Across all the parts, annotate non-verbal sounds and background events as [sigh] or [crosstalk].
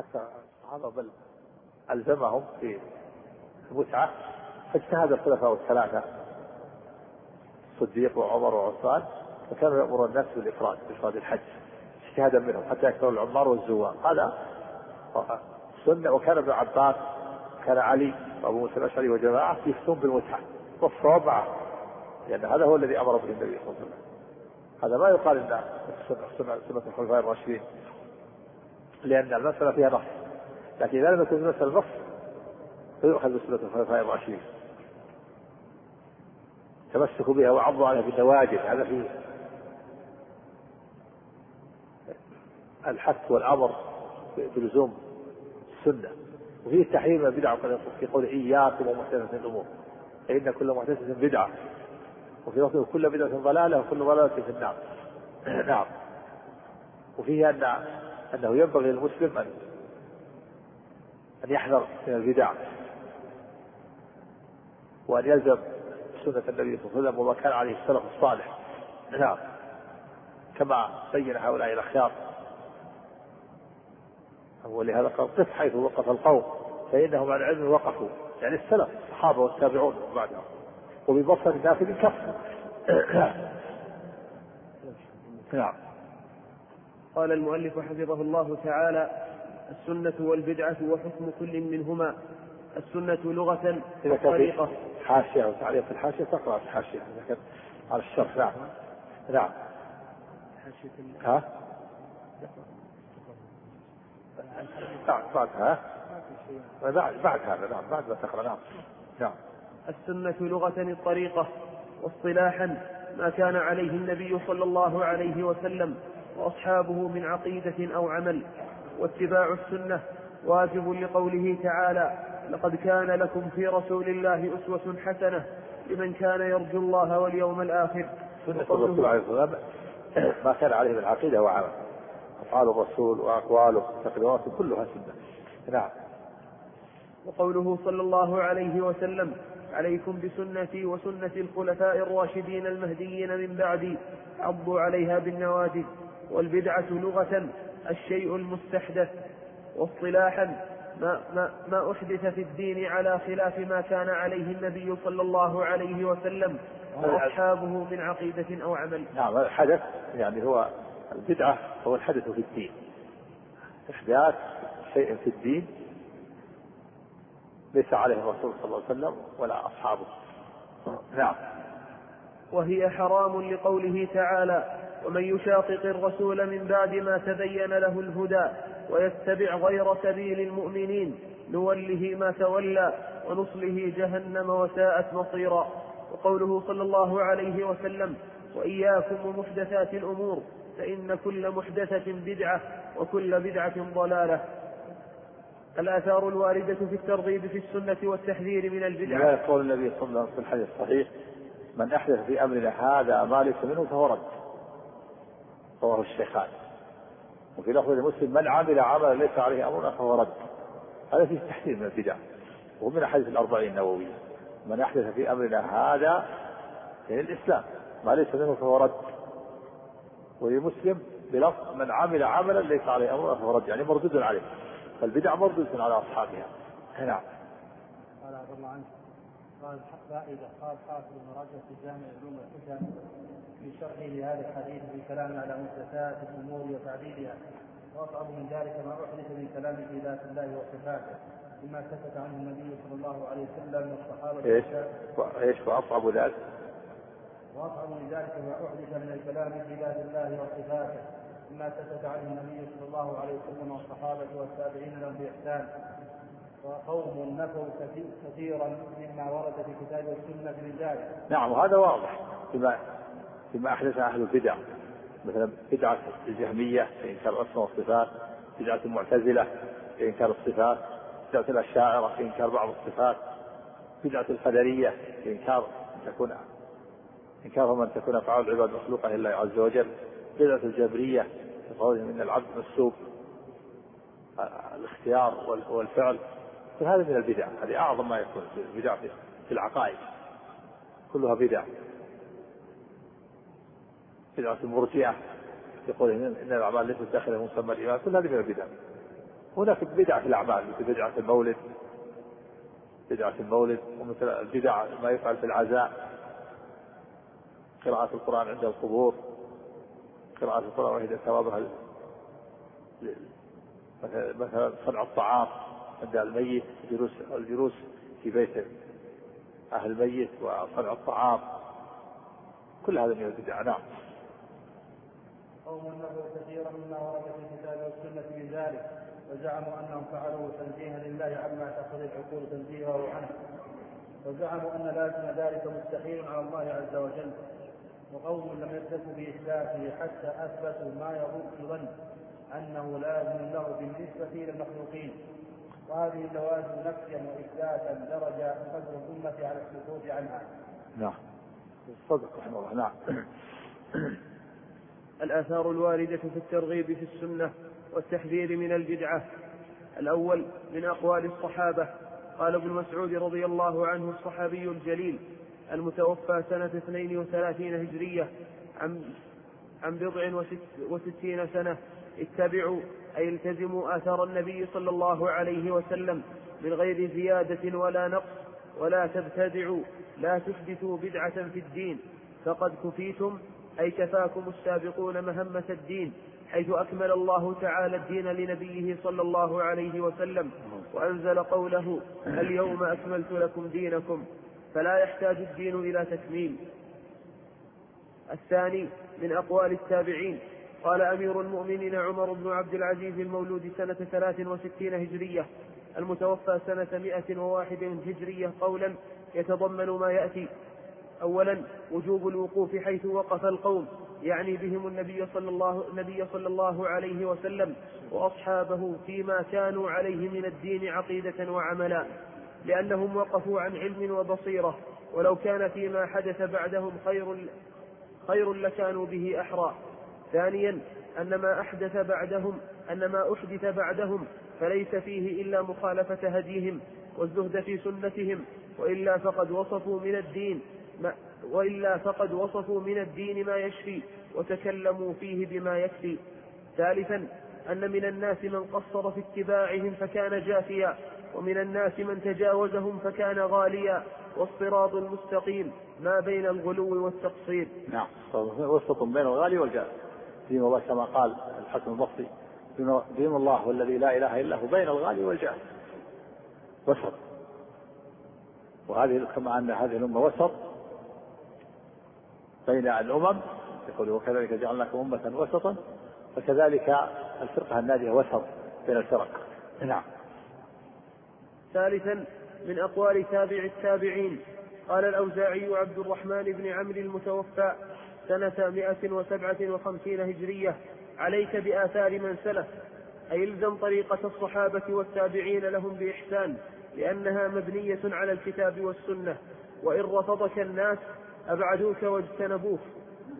حتى الصحابة بل ألزمهم في المتعة فاجتهد الخلفاء الثلاثة الصديق وعمر وعثمان فكانوا يأمرون الناس بالإفراد بإفراد الحج. اجتهادا منهم حتى يكثر العمار والزوار. هذا سنة وكان ابن عباس كان علي وأبو موسى الأشعري وجماعة يفتون بالمتعة والصواب معه لأن هذا هو الذي أمر به النبي صلى الله عليه وسلم. هذا ما يقال إن سنة سنة الخلفاء الراشدين. لأن المسألة فيها نص لكن إذا لم يكن المسألة نص فيؤخذ بسنة الخلفاء الراشدين تمسكوا بها وعضوا عليها بالنواجذ هذا فيه الحث والأمر بلزوم السنة. وفيه التحريم من البدع في قول إياكم ومحدثة الأمور. فإن كل محدثة بدعة. وفي لفظ كل بدعة ضلالة وكل ضلالة في النار. [clears throat] نعم. وفيه أن أنه ينبغي للمسلم أن أن يحذر من البدع وأن يلزم سنة النبي صلى الله عليه وسلم وما كان عليه السلف الصالح. نعم. كما بين هؤلاء الأخيار. ولهذا قال قف حيث وقف القوم فإنهم عن علم وقفوا. يعني السلف الصحابة والتابعون بعدهم وببصر نافذ كف [coughs] نعم. قال المؤلف حفظه الله تعالى السنة والبدعة وحكم كل منهما. السنة لغة إذا طريقة حاشية أو تعليق في الحاشية تقرأ الحاشية. على الشرح نعم. نعم. ها؟ بعد بعد ها؟ بعد بعد هذا نعم بعد ما تقرأ نعم. نعم. السنة لغة الطريقة واصطلاحا ما كان عليه النبي صلى الله عليه وسلم. وأصحابه من عقيدة أو عمل واتباع السنة واجب لقوله تعالى لقد كان لكم في رسول الله أسوة حسنة لمن كان يرجو الله واليوم الآخر. سنة الرسول عليه الصلاة والسلام [clears throat] ما كان عليه من عقيدة وعمل أفعال الرسول وأقواله وتقريراته كلها سنة. نعم. وقوله صلى الله عليه وسلم عليكم بسنتي وسنة الخلفاء الراشدين المهديين من بعدي عضوا عليها بالنواجذ. والبدعة لغة الشيء المستحدث واصطلاحا ما, ما, ما أحدث في الدين على خلاف ما كان عليه النبي صلى الله عليه وسلم وأصحابه من عقيدة أو عمل. نعم الحدث يعني هو البدعة هو الحدث في الدين. إحداث شيء في الدين ليس عليه الرسول صلى الله عليه وسلم ولا أصحابه. نعم. وهي حرام لقوله تعالى ومن يشاقق الرسول من بعد ما تبين له الهدى ويتبع غير سبيل المؤمنين نوله ما تولى ونصله جهنم وساءت مصيرا. وقوله صلى الله عليه وسلم وإياكم ومحدثات الأمور فإن كل محدثة بدعة وكل بدعة ضلالة. الآثار الواردة في الترغيب في السنة والتحذير من البدع. لا يقول النبي صلى الله عليه وسلم في الحديث الصحيح من أحدث في أمرنا هذا ما ليس منه فهو رد. رواه الشيخان. وفي لفظ مسلم من عمل عملا ليس عليه أمرنا فهو رد. هذا فيه تحذير من البدع. ومن أحاديث الأربعين النووية. من أحدث في أمرنا هذا يعني الإسلام ما ليس منه فهو رد. ولمسلم بلفظ من عمل عملا ليس عليه أمرنا فهو رد. يعني مردود عليه. فالبدع مردود على أصحابها. نعم. قال عبد الله عنه. قال فائدة قال حافظ بن رجب في جامع علوم الحكم في شرحه لهذا الحديث في كلام على محدثات الأمور وتعديلها وأصعب من ذلك ما أحدث من كلام في ذات الله وصفاته مما سكت عنه النبي صلى الله عليه وسلم والصحابة إيش؟ إيش وأصعب ذلك؟ وأصعب من ذلك ما أحدث من الكلام في ذات الله وصفاته مما سكت عنه النبي صلى الله عليه وسلم والصحابة والتابعين لهم بإحسان وقوم نفوا كثيرا مما ورد في كتاب السنة من ذلك. نعم وهذا واضح فيما فيما أحدث أهل البدع مثلا بدعة الجهمية في إنكار الأسماء والصفات بدعة المعتزلة في إنكار الصفات بدعة الأشاعرة في إنكار بعض الصفات بدعة القدرية في إنكار أن تكون إنكار من تكون أفعال العباد مخلوقة لله عز وجل بدعة الجبرية في قولهم إن العبد مسلوب الاختيار والفعل هذه من البدع. هذه أعظم ما يكون البدع في العقائد. كلها بدع. بدعة المرجئة يقول إن الأعمال ليست داخلة مسمى الإيمان. كل هذه من البدع. هناك بدع في الأعمال مثل بدعة المولد. بدعة المولد ومثل البدع ما يفعل في العزاء. قراءة القرآن عند القبور. قراءة القرآن وهي ثوابها مثلا صنع الطعام. عند الميت الجلوس الجلوس في بيت أهل الميت وصنع الطعام. كل هذا من البدع نعم. قوم نفوا كثيرا مما ورد في الكتاب والسنة من ذلك وزعموا أنهم فعلوا تنزيها لله عما تأخذ العقول تنزيهه عنه. وزعموا أن لازم ذلك مستحيل على الله عز وجل. وقوم لم يكتفوا بإثباته حتى أثبتوا ما الظن أنه لازم له بالنسبة إلى المخلوقين وهذه اللوازم نفيا وإثباتا درج قدر الأمة على السكوت عنها. نعم. صدق رحمه الله نعم. [clears throat] الآثار الواردة في الترغيب في السنة والتحذير من البدعة الأول من أقوال الصحابة قال ابن مسعود رضي الله عنه الصحابي الجليل المتوفى سنة 32 هجرية عن عن بضع وست وستين سنة اتبعوا أي التزموا آثار النبي صلى الله عليه وسلم من غير زيادة ولا نقص ولا تبتدعوا لا تحدثوا بدعة في الدين. فقد كفيتم أي كفاكم السابقون مهمة الدين حيث أكمل الله تعالى الدين لنبيه صلى الله عليه وسلم وأنزل قوله اليوم أكملت لكم دينكم فلا يحتاج الدين إلى تكميل الثاني من أقوال التابعين قال أمير المؤمنين عمر بن عبد العزيز المولود سنة ثلاث وستين هجرية المتوفى سنة مئة وواحد هجرية قولا يتضمن ما يأتي. أولا وجوب الوقوف حيث وقف القوم يعني بهم النبي صلى الله النبي صلى الله عليه وسلم وأصحابه فيما كانوا عليه من الدين عقيدة وعملا لأنهم وقفوا عن علم وبصيرة ولو كان فيما حدث بعدهم خير خير لكانوا به أحرى. ثانيا أن ما أحدث بعدهم أن ما أحدث بعدهم فليس فيه إلا مخالفة هديهم والزهد في سنتهم وإلا فقد وصفوا من الدين ما وإلا فقد وصفوا من الدين ما يشفي وتكلموا فيه بما يكفي. ثالثا أن من الناس من قصر في اتباعهم فكان جافيا ومن الناس من تجاوزهم فكان غاليا. والصراط المستقيم ما بين الغلو والتقصير. نعم وسط بين الغالي والجاف دين الله كما قال الحسن البصري دين الله والذي لا إله إلا هو بين الغالي والجاف وسط. وهذه كما أن هذه الأمة وسط بين الأمم يقول وكذلك جعلناكم أمة وسطا فكذلك الفرقه الناجيه وسط بين الفرق. نعم. ثالثا من أقوال تابع التابعين قال الأوزاعي عبد الرحمن بن عمرو المتوفى سنة 157 هجرية عليك بآثار من سلف أي الزم طريقة الصحابة والتابعين لهم بإحسان لأنها مبنية على الكتاب والسنة. وإن رفضك الناس أبعدوك واجتنبوك.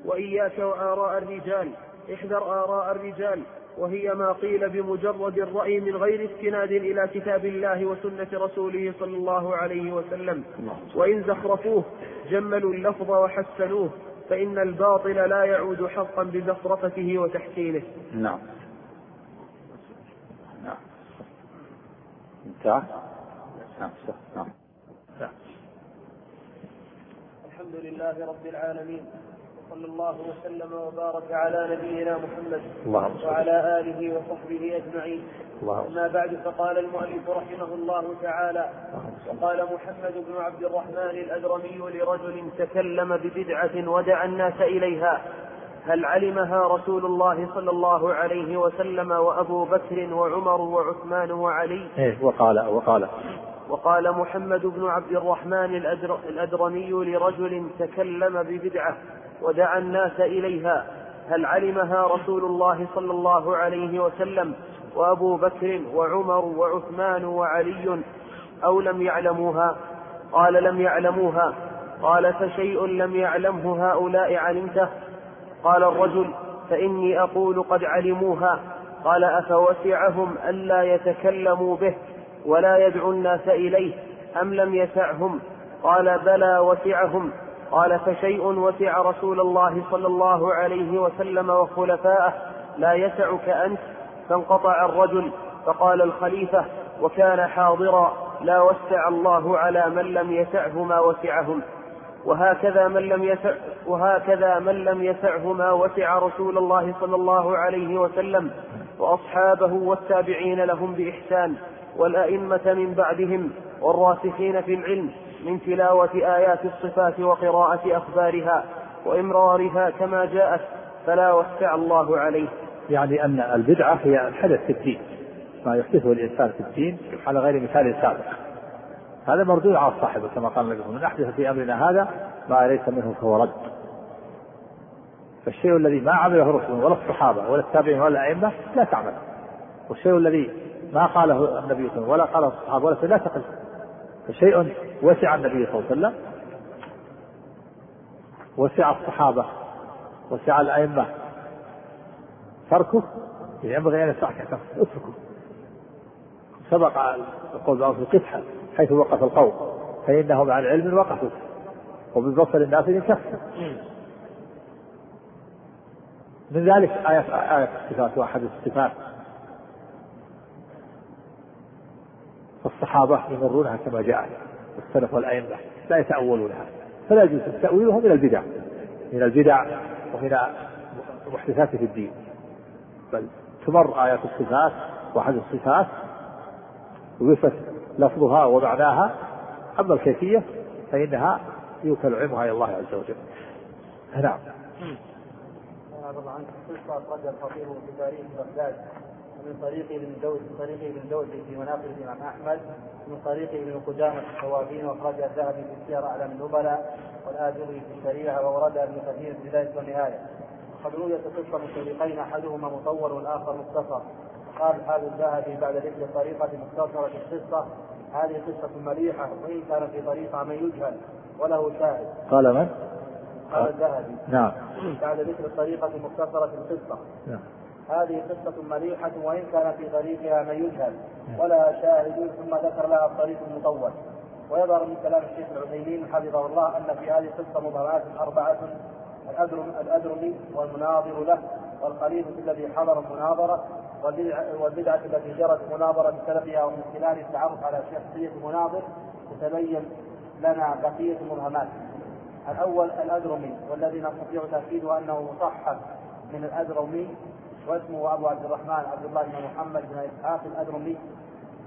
وإياك وآراء الرجال احذر آراء الرجال. وهي ما قيل بمجرد الرأي من غير استناد إلى كتاب الله وسنة رسوله صلى الله عليه وسلم. وإن زخرفوه جملوا اللفظ وحسنوه. فإن الباطل لا يعود حقا بزخرفته وتحسينه. نعم. نعم. انتهى؟ نعم. نعم. الحمد لله رب العالمين. صلى الله وسلم وبارك على نبينا محمد وعلى آله وصحبه أجمعين. أما بعد فقال المؤلف رحمه الله تعالى وقال محمد بن عبد الرحمن الأدرمي لرجل تكلم ببدعة ودعا الناس إليها هل علمها رسول الله صلى الله عليه وسلم وأبو بكر وعمر وعثمان وعلي؟ إيه وقال وقال. وقال محمد بن عبد الرحمن الأدرمي لرجل تكلم ببدعة ودعا الناس إليها هل علمها رسول الله صلى الله عليه وسلم وأبو بكر وعمر وعثمان وعلي أو لم يعلموها؟ قال لم يعلموها. قال فشيء لم يعلمه هؤلاء علمته؟ قال الرجل فإني أقول قد علموها. قال أفوسعهم ألا يتكلموا به ولا يدعو الناس إليه أم لم يسعهم؟ قال بلى وسعهم. قال فشيء وسع رسول الله صلى الله عليه وسلم وخلفاءه. لا يسعك أنت. فانقطع الرجل. فقال الخليفة وكان حاضرا. لا وسع الله على من لم يسعه ما وسعهم. وهكذا من لم يسع وهكذا من لم يسعه ما وسع رسول الله صلى الله عليه وسلم. وأصحابه والتابعين لهم بإحسان. والأئمة من بعدهم. والراسخين في العلم. من تلاوة آيات الصفات وقراءة أخبارها وإمرارها كما جاءت فلا وسع الله عليه. يعني أن البدعة هي الحدث في الدين ما يحدثه الإنسان في الدين على غير مثال سابق. هذا مردود على صاحبه كما قال النبي من أحدث في أمرنا هذا ما ليس منه فهو رد. فالشيء الذي ما عمله الرسل ولا الصحابة ولا التابعين ولا الأئمة لا تعمل. والشيء الذي ما قاله النبي ولا قاله الصحابة ولا لا تقل. فشيء وسع النبي صلى الله عليه وسلم. وسع الصحابة وسع الأئمة. تركه؟ ينبغي أن يسعك اتركه. سبق القول بعض القطحة حيث وقف القوم فإنهم عن علم وقفوا وببصر الناس كفوا من ذلك آية آية الصفات وأحد الصفات فالصحابة يمرونها كما جاءت والسلف والأئمة لا يتأولونها فلا يجوز تأويلها من البدع من البدع ومن المحدثات في الدين. بل تمر آيات الصفات وأحد الصفات ويثبت لفظها ومعناها أما الكيفية فإنها يوكل علمها إلى الله عز وجل. نعم. الله عنك. قصة أخرج الخطيب في تاريخ بغداد. ومن طريق ابن جوزي من طريق ابن جوزي في مناقب الإمام أحمد من طريق ابن قدامة الثوابين وأخرج الذهبي في سير أعلام النبلاء والآجري في الشريعة وأوردها ابن كثير في بداية والنهاية وقد رويت قصة مشتركين أحدهما مطور والآخر مختصر قال الحافظ الذهبي بعد ذكر طريقة مختصرة في القصة هذه قصة مليحة وإن كان في طريقة من يجهل وله شاهد. قال من؟ قال الذهبي. نعم. بعد ذكر الطريقة المختصرة في القصة. نعم. هذه قصة مليحة وإن كان في طريقها من يجهل ولها شاهد ثم ذكر لها الطريق المطول ويظهر من كلام الشيخ العثيمين حفظه الله أن في هذه القصة مباراه أربعة الأدرمي والمناظر له والخليفة الذي حضر المناظرة والبدعة التي جرت مناظرة بسببها ومن خلال التعرف على شخصية المناظر تتبين لنا بقية المبهمات. الأول الأدرمي والذي نستطيع تأكيده أنه مصحف من الأدرمي واسمه أبو عبد الرحمن عبد الله بن محمد بن إسحاق الأدرمي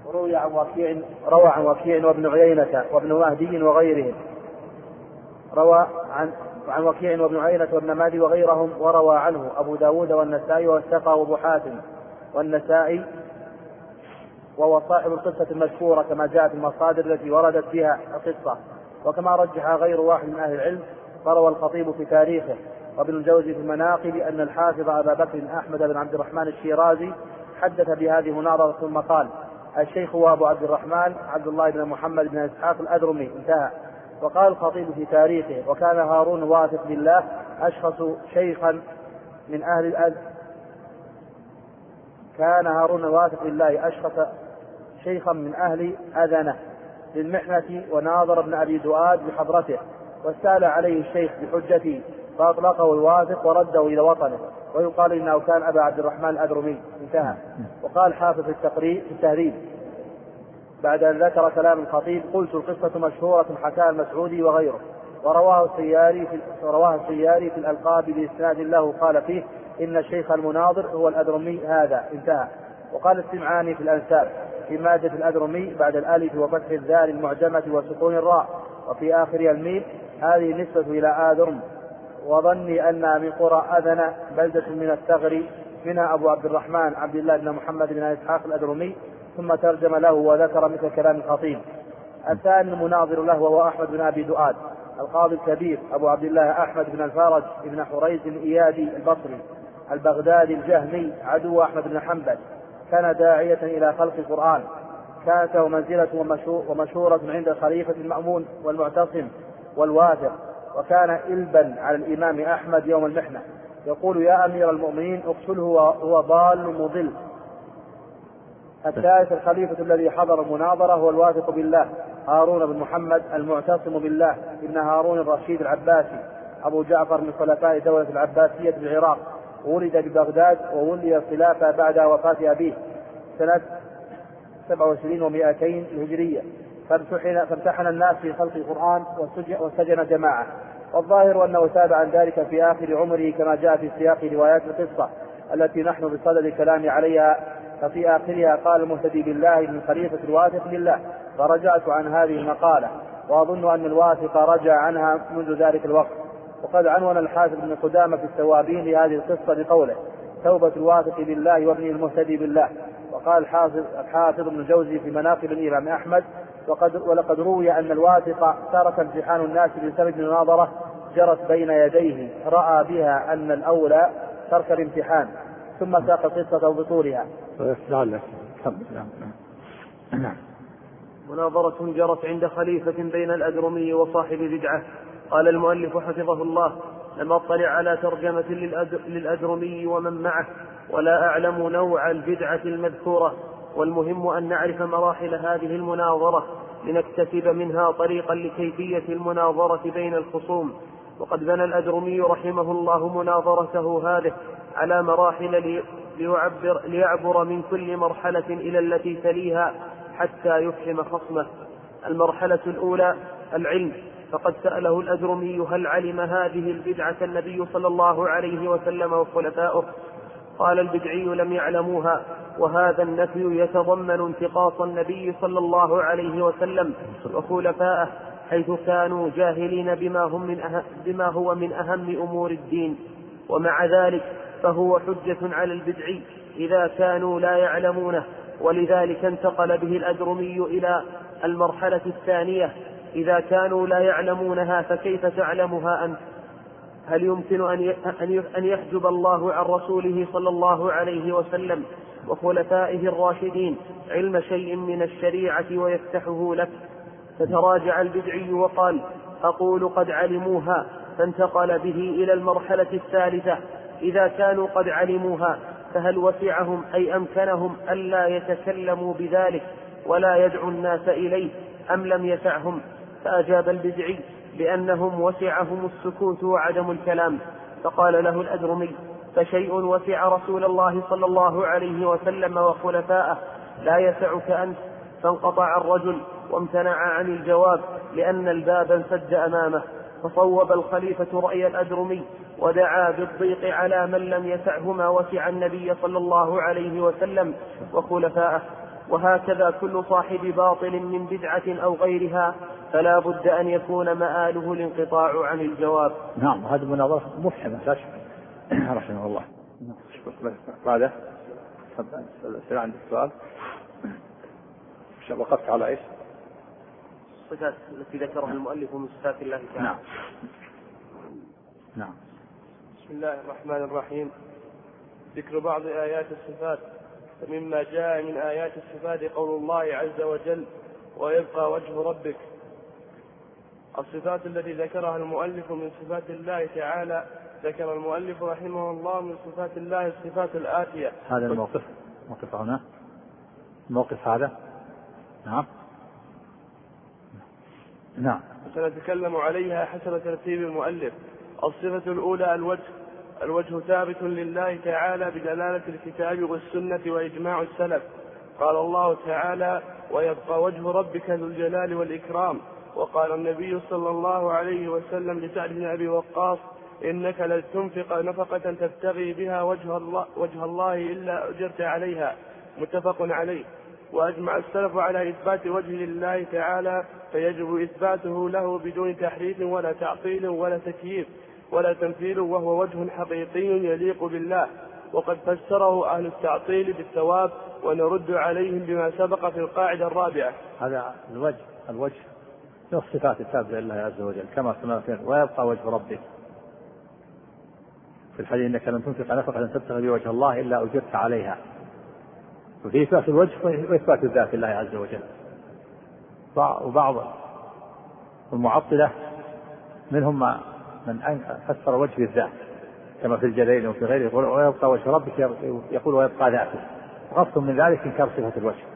وروي عن وكيع روى عن وكيع وابن عيينة وابن مهدي وغيرهم. روى عن عن وكيع وابن عيينة وابن مهدي وغيرهم وروى عنه أبو داود والنسائي والسقى وأبو حاتم. والنسائي وهو صاحب القصة المشهورة كما جاءت المصادر التي وردت فيها القصة. وكما رجح غير واحد من أهل العلم فروى الخطيب في تاريخه. وابن الجوزي في المناقب أن الحافظ أبا بكر أحمد بن عبد الرحمن الشيرازي حدث بهذه المناظرة ثم قال الشيخ هو أبو عبد الرحمن عبد الله بن محمد بن إسحاق الأدرمي. انتهى. وقال الخطيب في تاريخه وكان هارون واثق بالله أشخص شيخا من أهل الأز كان هارون واثق بالله أشخص شيخا من أهل أذنة للمحنة وناظر ابن أبي دؤاد بحضرته واستال عليه الشيخ بحجته فأطلقه الواثق ورده إلى وطنه. ويقال إنه كان أبا عبد الرحمن الأدرمي. انتهى. وقال حافظ التقريب في التهذيب. بعد أن ذكر كلام الخطيب قلت القصة مشهورة حكاها المسعودي وغيره. ورواه السياري في رواه السياري في الألقاب بإسناد له. قال فيه إن الشيخ المناظر هو الأدرمي هذا. انتهى. وقال السمعاني في الأنساب في مادة الأدرمي بعد الألف وفتح الذال المعجمة وسكون الراء. وفي آخرها الميم هذه نسبة إلى آذرم. وظني أنها من قرى أذن بلدة من الثغر منها أبو عبد الرحمن عبد الله بن محمد بن إسحاق الأدرمي ثم ترجم له وذكر مثل كلام الخطيب الثاني المناظر له وهو أحمد بن أبي دؤاد. القاضي الكبير أبو عبد الله أحمد بن الفرج بن حريث الإيادي البصري. البغدادي الجهمي عدو أحمد بن حنبل. كان داعية إلى خلق القرآن. كانت منزلة ومشهورة عند الخليفة المأمون والمعتصم والواثق وكان إلبا على الإمام أحمد يوم المحنة. يقول يا أمير المؤمنين اقتله هو ضال مضل. الثالث الخليفة الذي حضر المناظرة هو الواثق بالله هارون بن محمد المعتصم بالله ابن هارون الرشيد العباسي. أبو جعفر من خلفاء دولة العباسية بالعراق ولد ببغداد وولي الخلافة بعد وفاة أبيه. سنة 27 و200 الهجرية. فامتحن, فامتحن الناس في خلق القرآن وسجن جماعة. والظاهر أنه تاب عن ذلك في آخر عمره كما جاء في سياق روايات القصة التي نحن بصدد الكلام عليها. ففي آخرها قال المهتدي بالله من خليفة الواثق لله. فرجعت عن هذه المقالة وأظن أن الواثق رجع عنها منذ ذلك الوقت. وقد عنون الحافظ بن قدامة في التوابين لهذه القصة بقوله توبة الواثق بالله وابنه المهتدي بالله. وقال الحافظ الحافظ ابن الجوزي في مناقب الإمام أحمد وقد ولقد روي أن الواثق ترك امتحان الناس بسبب مناظرة جرت بين يديه رأى بها أن الأولى ترك الامتحان ثم ساق القصة بطولها. نعم نعم. مناظرة جرت عند خليفة بين الأدرمي وصاحب بدعة قال المؤلف حفظه الله لم أطلع على ترجمة للأدرمي ومن معه ولا أعلم نوع البدعة المذكورة والمهم أن نعرف مراحل هذه المناظرة لنكتسب منها طريقا لكيفية المناظرة بين الخصوم. وقد بنى الأدرمي رحمه الله مناظرته هذه على مراحل ليعبر, ليعبر من كل مرحلة إلى التي تليها حتى يفهم خصمه. المرحلة الأولى العلم. فقد سأله الأجرمي هل علم هذه البدعة النبي صلى الله عليه وسلم وخلفاؤه. قال البدعي لم يعلموها وهذا النفي يتضمن انتقاص النبي صلى الله عليه وسلم وخلفائه حيث كانوا جاهلين بما, هم من أهم بما هو من أهم أمور الدين. ومع ذلك فهو حجة على البدعي إذا كانوا لا يعلمونه. ولذلك انتقل به الأجرمي إلى المرحلة الثانية إذا كانوا لا يعلمونها فكيف تعلمها أنت؟ هل يمكن أن يحجب الله عن رسوله صلى الله عليه وسلم وخلفائه الراشدين علم شيء من الشريعة ويفتحه لك؟ فتراجع البدعي وقال أقول قد علموها فانتقل به إلى المرحلة الثالثة. إذا كانوا قد علموها فهل وسعهم أي أمكنهم ألا يتكلموا بذلك ولا يدعو الناس إليه أم لم يسعهم؟ فأجاب البدعي بأنهم وسعهم السكوت وعدم الكلام فقال له الأجرمي فشيء وسع رسول الله صلى الله عليه وسلم وخلفاءه لا يسعك أنت فانقطع الرجل وامتنع عن الجواب لأن الباب انسد أمامه فصوب الخليفة رأي الأجرمي ودعا بالضيق على من لم يسعه ما وسع النبي صلى الله عليه وسلم وخلفاءه وهكذا كل صاحب باطل من بدعة أو غيرها فلا بد أن يكون مآله الانقطاع عن الجواب. نعم هذه مناظرة مفحمة لا شك. [coughs] رحمه الله. بعده عندك سؤال وقفت على إيش؟ الصفات التي ذكرها المؤلف من صفات الله تعالى. نعم. نعم. بسم الله الرحمن الرحيم. ذكر بعض آيات الصفات فمما جاء من آيات الصفات قول الله عز وجل ويبقى وجه ربك الصفات التي ذكرها المؤلف من صفات الله تعالى ذكر المؤلف رحمه الله من صفات الله الصفات الآتية. هذا الموقف. موقف هنا. الموقف هذا. نعم. نعم. سنتكلم عليها حسب ترتيب المؤلف. الصفة الأولى الوجه. الوجه ثابت لله تعالى بدلالة الكتاب والسنة وإجماع السلف. قال الله تعالى ويبقى وجه ربك ذو الجلال والإكرام. وقال النبي صلى الله عليه وسلم لسعد بن أبي وقاص إنك لن تنفق نفقة تبتغي بها وجه الله, وجه الله إلا أجرت عليها. متفق عليه. وأجمع السلف على إثبات وجه لله تعالى فيجب إثباته له بدون تحريف ولا تعطيل ولا تكييف ولا تمثيل وهو وجه حقيقي يليق بالله. وقد فسره أهل التعطيل بالثواب ونرد عليهم بما سبق في القاعدة الرابعة. هذا الوجه الوجه له الصفات الثابتة لله عز وجل كما سمعت ويبقى وجه ربك. في الحديث إنك لن تنفق نفقة تبتغي بوجه الله إلا أجرت عليها. وفي إثبات الوجه وإثبات الذات لله عز وجل. وبعض المعطلة منهم من فسر وجه بالذات كما في الجليل وفي غيره يقول ويبقى وجه ربك يقول ويبقى ذاته. وقصد من ذلك انكار صفة الوجه.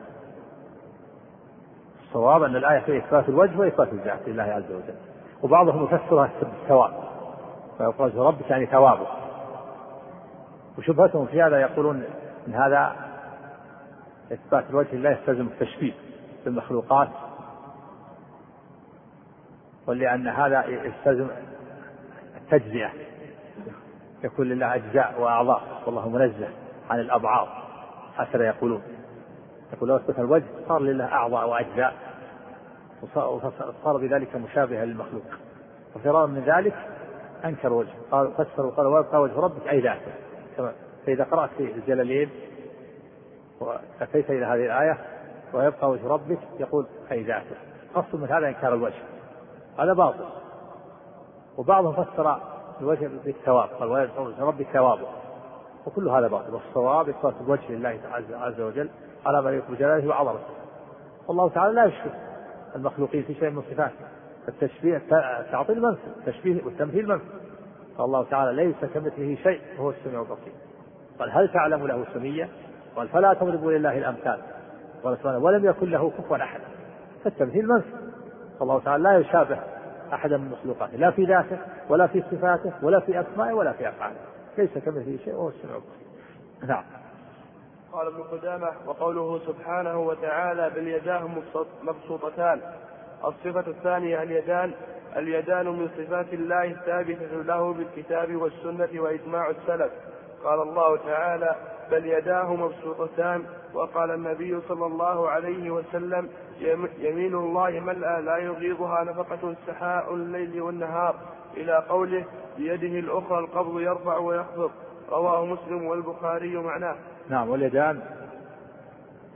الصواب أن الآية في إثبات الوجه وإثبات الذات لله عز وجل. وبعضهم يفسرها بالثواب. ويقول وجه ربك يعني ثوابه. وشبهتهم في هذا يقولون إن هذا إثبات الوجه لله يستلزم التشبيه بالمخلوقات. ولأن هذا يستلزم التجزئة. يكون لله أجزاء وأعضاء. والله منزه عن الأبعاض. هكذا يقولون. يقول لو اثبت الوجه صار لله أعضاء وأجزاء وصار بذلك مشابها للمخلوق. وفرارا من ذلك أنكر وجه قال فسروا قال ويبقى وجه ربك أي ذاته. فإذا قرأت في الجلالين وأتيت إلى هذه الآية ويبقى وجه ربك يقول أي ذاته. قصد من هذا إنكار الوجه. هذا باطل. وبعضهم فسر الوجه بالثواب. قال ويبقى وجه ربك ثوابه. وكل هذا باطل. والصواب إثبات الوجه لله عز وجل على ما يليق بجلاله وعظمته. والله تعالى لا يشبه المخلوقين في شيء من صفاته. التشبيه التعطيل منفي التشبيه والتمثيل منفي فالله تعالى ليس كمثله شيء وهو السميع البصير. قال هل تعلم له سمية؟ قال فلا تضربوا لله الأمثال. قال سبحانه ولم يكن له كفوا أحد. فالتمثيل منفي فالله تعالى لا يشابه أحدا من مخلوقاته لا في ذاته ولا في صفاته ولا في أسمائه ولا في أفعاله. ليس كمثله شيء وهو السميع البصير. نعم. قال ابن قدامة وقوله سبحانه وتعالى بل يداه مبسوطتان. الصفة الثانية اليدان. اليدان من صفات الله الثابتة له بالكتاب والسنة وإجماع السلف. قال الله تعالى بل يداه مبسوطتان. وقال النبي صلى الله عليه وسلم يمين الله ملأى لا يغيضها نفقة سحاء الليل والنهار. إلى قوله بيده الأخرى القبض يرفع ويخفض. رواه مسلم والبخاري معناه. نعم واليدان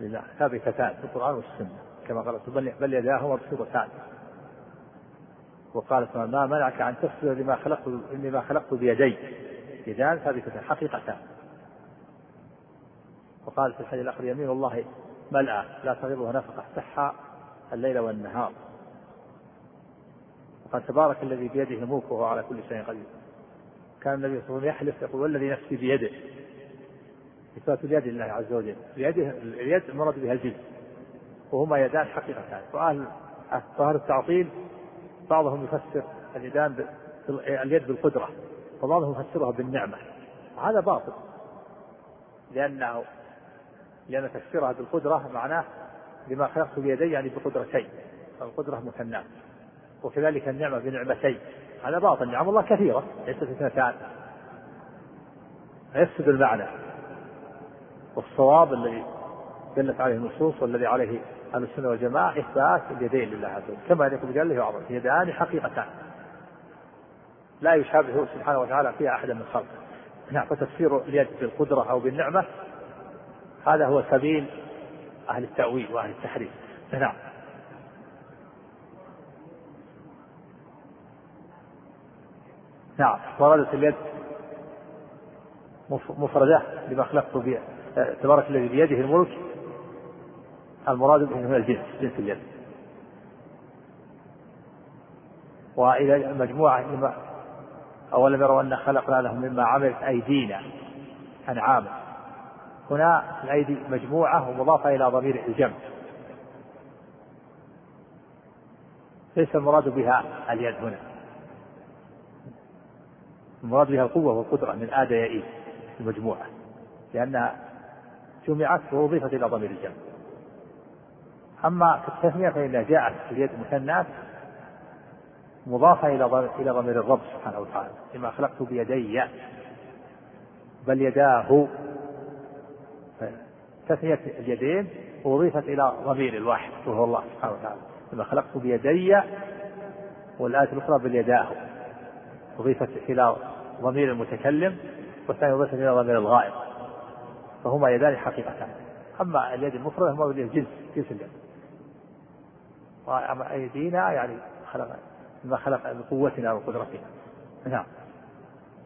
لله ثابتتان في القرآن والسنة. كما قال بل يداه مبسوطتان. وقال ما منعك أن تسجد لما خلقت لما خلقت بيدي. يدان ثابتتان حقيقتان. وقال في الحديث الآخر يمين الله ملأى لا تغيضها نفقة صحة الليل والنهار. وقال تبارك الذي بيده الملك وهو على كل شيء قدير. كان النبي صلى الله عليه وسلم يحلف يقول والذي نفسي بيده. إثبات اليد لله عز وجل. اليد اليد المراد بها الجنس. وهما يدان حقيقتان. وأهل ظاهر التعطيل بعضهم يفسر اليدان اليد بالقدرة وبعضهم يفسرها بالنعمة. هذا باطل. لأنه لأن تفسيرها بالقدرة معناه لما خلقت بيدي يعني بقدرتين. القدرة مثنات وكذلك النعمة بنعمتين. هذا باطل. نعم الله كثيرة. ليست اثنتان. يفسد المعنى. والصواب الذي دلت عليه النصوص والذي عليه أهل السنة والجماعة إثبات اليدين لله عز وجل كما يليق بجلاله وعظمته. يدان حقيقتان. لا يشابهه سبحانه وتعالى فيها احدا من خلقه. نعم فتفسير اليد بالقدرة أو بالنعمة هذا هو سبيل أهل التأويل وأهل التحريف. نعم. نعم وردت اليد مفردة لما خلقت به تبارك الذي بيده الملك المراد به من الجنس جنس اليد. وإلى مجموعة أولم يروا أن خلقنا لهم مما عملت أيدينا أنعاما. هنا الأيدي مجموعة ومضافة إلى ضمير الجمع. ليس المراد بها اليد هنا. المراد بها القوة والقدرة من آد يئيد المجموعة لأنها جمعت وأضيفت إلى ضمير الجمع أما في التثنية فإنها جاءت في اليد مثنات مضافة إلى إلى ضمير الرب سبحانه وتعالى. لما خلقت بيدي بل يداه. تثنية اليدين وأضيفت إلى ضمير الواحد وهو الله سبحانه وتعالى. لما خلقت بيدي والآية الأخرى بل يداه. أضيفت إلى ضمير المتكلم والثانية أضيفت إلى ضمير الغائب. فهما يدان حقيقتان. أما اليد المفردة هو جنس جنس اليد. وأما أيدينا يعني خلق ما خلق بقوتنا وقدرتنا. نعم.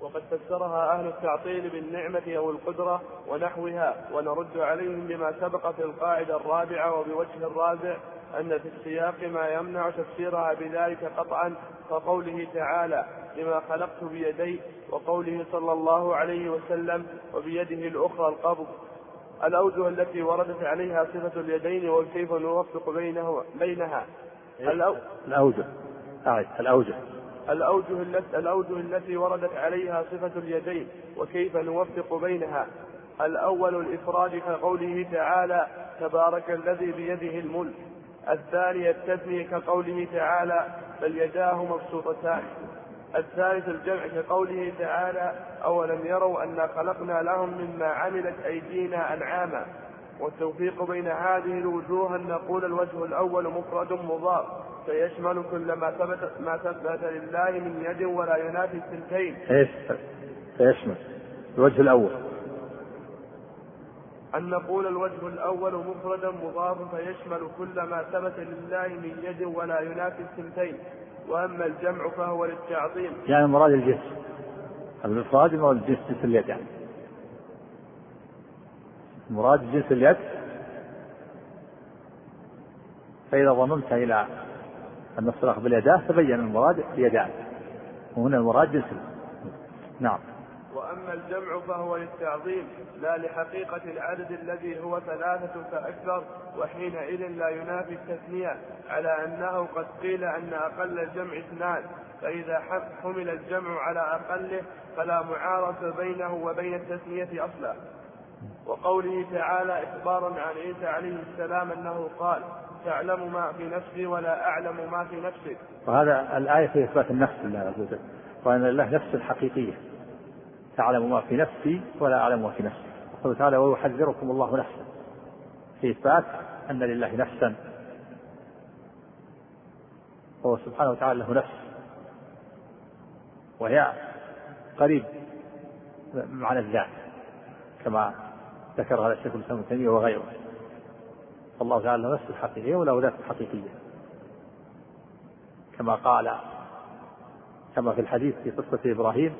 وقد فسرها أهل التعطيل بالنعمة أو القدرة ونحوها ونرد عليهم بما سبق في القاعدة الرابعة وبوجه الرابع أن في السياق ما يمنع تفسيرها بذلك قطعا كقوله تعالى لما خلقت بيدي وقوله صلى الله عليه وسلم وبيده الأخرى القبض الأوجه التي وردت عليها صفة اليدين وكيف نوفق بينه بينها؟ الأوجه. أعد. الأوجه. الأوجه التي الأوجه التي وردت عليها صفة اليدين وكيف نوفق بينها. الأول الإفراد كقوله تعالى تبارك الذي بيده الملك. الثاني التثنية كقوله تعالى بل يداه مبسوطتان. الثالث الجمع كقوله تعالى أولم يروا أنا خلقنا لهم مما عملت أيدينا أنعاما. والتوفيق بين هذه الوجوه أن نقول الوجه الأول مفرد مضاف. فيشمل كل ما ثبت ما ثبت لله من يد ولا ينافي الثنتين. إيش؟ فيشمل الوجه الأول. أن نقول الوجه الأول مفردا مضاف فيشمل كل ما ثبت لله من يد ولا ينافي الثنتين. وأما الجمع فهو للتعظيم. يعني مراد الجنس المفراد مراد الجنس جنس اليد يعني. مراد جنس اليد. فإذا ضممت إلى أن الصلاة باليداه تبين المراد اليدان وهنا المراد جنس نعم. وأما الجمع فهو للتعظيم لا لحقيقة العدد الذي هو ثلاثة فأكثر وحينئذ لا ينافي التثنية على أنه قد قيل أن أقل الجمع اثنان. فإذا حمل الجمع على أقله فلا معارضة بينه وبين التثنية أصلا. وقوله تعالى إخبارا عن عيسى عليه السلام أنه قال تعلم ما في نفسي ولا أعلم ما في نفسك وهذا الآية في إثبات النفس لله عز وجل. وأن الله نفس حقيقية تعلم ما في نفسي ولا أعلم ما في نفسك يقول تعالى ويحذركم الله نفسا في إثبات أن لله نفسا. وهو سبحانه وتعالى له نفس. وهي قريب معنى الذات كما ذكر هذا الشيخ الإسلام ابن تيمية وغيره. الله تعالى له نفس الحقيقية وله ذات حقيقيه كما قال كما في الحديث في قصة إبراهيم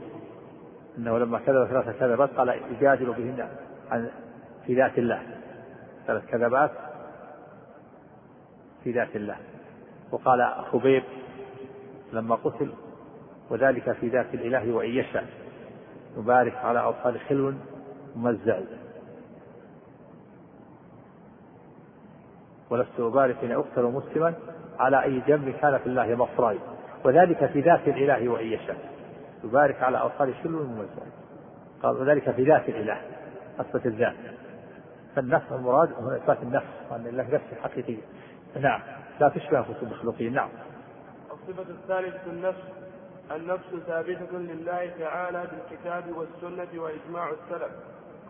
إنه لما كذب ثلاث كذبات قال يجادل بهن عن في ذات الله. ثلاث كذبات في ذات الله. وقال خبيب لما قتل وذلك في ذات الإله وإن يشاء. يبارك على اوصال خلو ممزع ولست أبارك إن أقتل مسلما على أي جنب كان في الله مصراي وذلك في ذات الإله وإن يشاء. يبارك على أوصال شلو الممزع قال وذلك في ذات الإله. أثبت الذات. فالنفس المراد هو إثبات النفس وأن الله نفس حقيقية نعم. لا تشبه أنفس المخلوقين. نعم. الصفة الثالثة النفس. النفس ثابتة لله تعالى بالكتاب والسنة وإجماع السلف.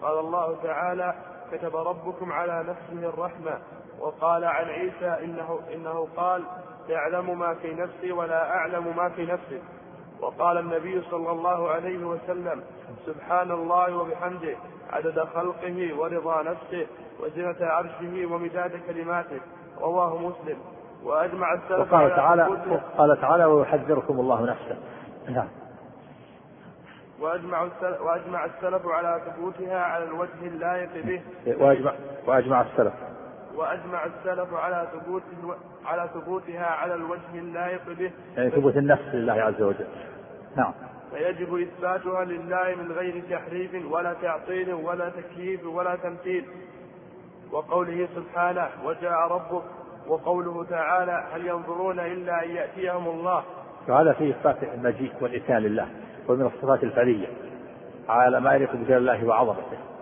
قال الله تعالى كتب ربكم على نفسه الرحمة. وقال عن عيسى إنه, إنه قال تعلم ما في نفسي ولا أعلم ما في نفسك وقال النبي صلى الله عليه وسلم سبحان الله وبحمده عدد خلقه ورضا نفسه وزنة عرشه ومداد كلماته. رواه مسلم. وأجمع السلف وقال تعالى قال تعالى ويحذركم الله نفسه. نعم. وأجمع السلف, وأجمع السلف على ثبوتها على الوجه اللائق به. وأجمع وأجمع السلف. وأجمع السلف على ثبوت على ثبوتها على الوجه اللائق به. يعني ثبوت النفس لله عز وجل. نعم. فيجب إثباتها لله من غير تحريف ولا تعطيل ولا تكييف ولا تمثيل. وقوله سبحانه وجاء ربك. وقوله تعالى هل ينظرون إلا أن يأتيهم الله. فهذا فيه إثبات المجيء والإتيان لله ومن الصفات الفعلية على ما يليق بجلال الله وعظمته.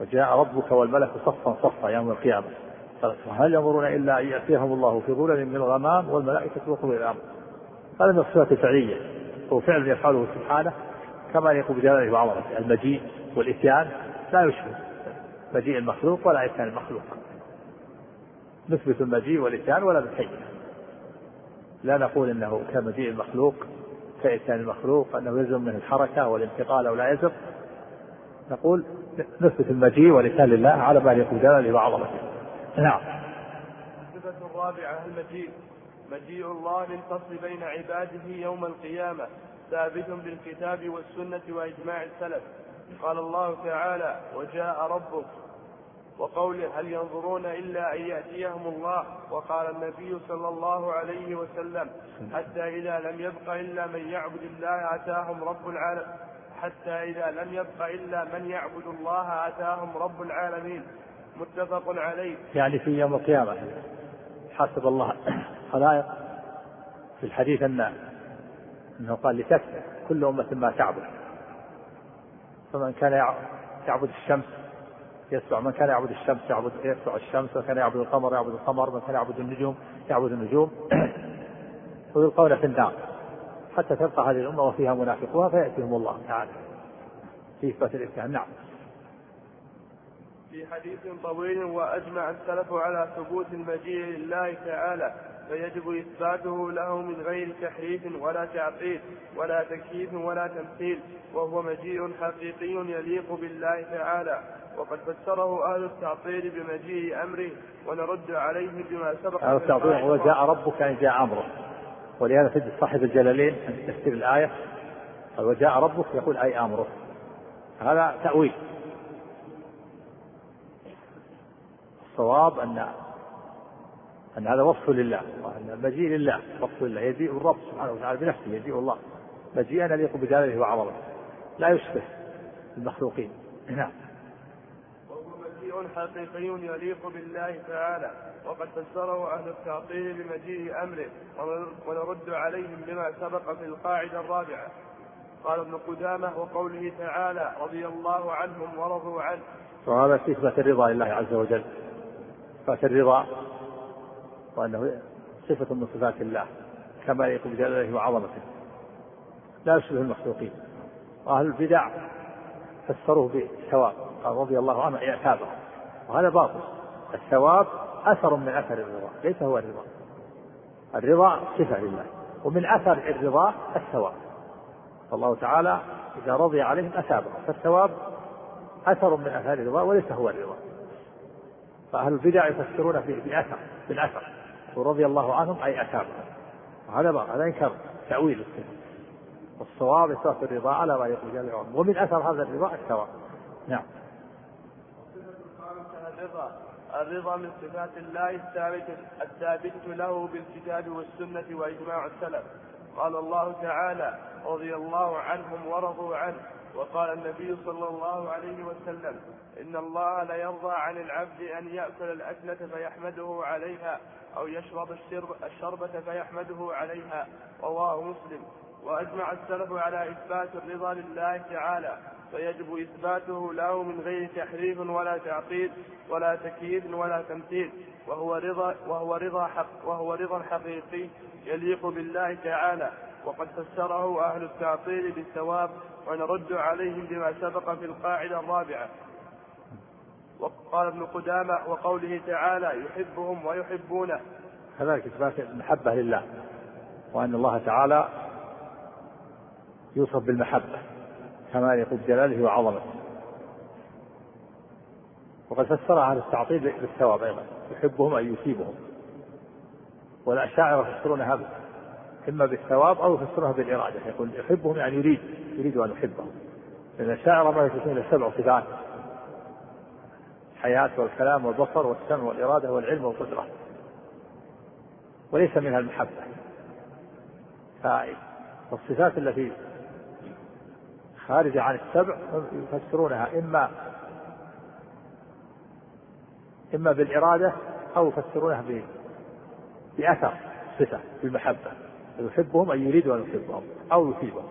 وجاء ربك والملك صفا صفا يوم القيامة. هل ينظرون إلا أن يأتيهم الله في ظلل من الغمام والملائكة وقوم الأمر. هذا من الصفات الفعلية. هو فعل يفعله سبحانه كما يليق بجلاله وعظمته المجيء والإتيان لا يشبه مجيء المخلوق ولا إتيان المخلوق. نثبت المجيء والإتيان ولا نكيف لا نقول إنه كمجيء المخلوق كإتيان المخلوق أنه يلزم منه الحركة والانتقال أو لا يلزم. نقول نثبت المجيء والإتيان لله على ما يكون جلاله وعظمته نعم. الصفة الرابعة المجيء مجيء الله للفصل بين عباده يوم القيامة ثابت بالكتاب والسنة وإجماع السلف. قال الله تعالى وجاء ربك. وقوله هل ينظرون إلا أن يأتيهم الله؟ وقال النبي صلى الله عليه وسلم حتى إذا لم يبق إلا من يعبد الله أتاهم رب العالمين. حتى إذا لم يبق إلا من يعبد الله أتاهم رب العالمين. متفق عليه. يعني في يوم القيامة. حسب الله خلائق في الحديث أن أنه قال لتكفى كل أمة ما تعبد. فمن كان يعبد الشمس يتبع من كان يعبد الشمس يعبد يتبع الشمس من كان يعبد القمر يعبد القمر من كان يعبد النجوم يعبد النجوم. ويلقون في النار. حتى تبقى هذه الأمة وفيها منافقوها فيأتيهم الله تعالى. في إثبات الإمتحان نعم. في حديث طويل وأجمع السلف على ثبوت المجيء لله تعالى فيجب إثباته له من غير تحريف ولا تعطيل ولا تكييف ولا تمثيل وهو مجيء حقيقي يليق بالله تعالى. وقد فسره أهل التعطيل بمجيء أمره ونرد عليه بما سبق أهل التعطيل هو جاء ربك يعني جاء أمره. ولهذا تجد صاحب الجلالين عند تفسير الآية قال وجاء ربك يقول أي أمره هذا تأويل. الصواب أن أن هذا وصف لله وأن المجيء لله وصف لله يجيء الرب سبحانه وتعالى بنفسه يجيء الله. مجيئا يليق بجلاله وعظمته لا يشبه المخلوقين. نعم. مجيء حقيقي يليق بالله تعالى وقد فسره أهل التعطيل بمجيء أمره ونرد عليهم بما سبق في القاعدة الرابعة. قال ابن قدامة وقوله تعالى رضي الله عنهم ورضوا عنه. وهذا في إثبات الرضا لله عز وجل. إثبات الرضا وأنه صفة من صفات الله كما يليق بجلاله وعظمته. لا يشبه المخلوقين. وأهل البدع فسروه بالثواب. قال رضي الله عنه اعتابه وهذا باطل. الثواب أثر من أثر الرضا ليس هو الرضا. الرضا صفة لله ومن أثر الرضا الثواب. فالله تعالى إذا رضي عليهم أثابهم فالثواب أثر من أثار الرضا وليس هو الرضا. فأهل البدع يفسرون بأثر بالأثر. ورضي الله عنهم أي أثابهم. وهذا هذا إنكار تأويل الصفة. والصواب إثبات الرضا على ما يقول جل ومن أثر هذا الرضا الثواب. نعم. الرضا. الرضا من صفات الله الثابت الثابت له بالكتاب والسنة وإجماع السلف. قال الله تعالى رضي الله عنهم ورضوا عنه. وقال النبي صلى الله عليه وسلم إن الله ليرضى عن العبد أن يأكل الأكلة فيحمده عليها أو يشرب الشرب الشربة فيحمده عليها. رواه مسلم. وأجمع السلف على إثبات الرضا لله تعالى فيجب إثباته له من غير تحريف ولا تعطيل ولا تكييف ولا تمثيل وهو رضا وهو رضا حق وهو رضا حقيقي يليق بالله تعالى وقد فسره أهل التعطيل بالثواب ونرد عليهم بما سبق في القاعدة الرابعة. وقال ابن قدامة وقوله تعالى يحبهم ويحبونه. كذلك إثبات المحبة لله وأن الله تعالى يوصف بالمحبة كما يقول جلاله وعظمته. وقد فسرها التعطيل بالثواب أيضا يحبهم أي يثيبهم. والأشاعرة يفسرونها إما بالثواب أو يفسرونها بالإرادة. يقول يحبهم يعني يريد يريد أن يحبهم. لأن الأشاعرة ما يثبتون إلا سبع صفات الحياة والكلام والبصر والسمع والإرادة والعلم والقدرة. وليس منها المحبة. فالصفات التي خارجة عن السبع يفسرونها. إما إما بالإرادة أو يفسرونها بأثر صفة بالمحبة. يحبهم أي يريد أن يحبهم أو يثيبهم.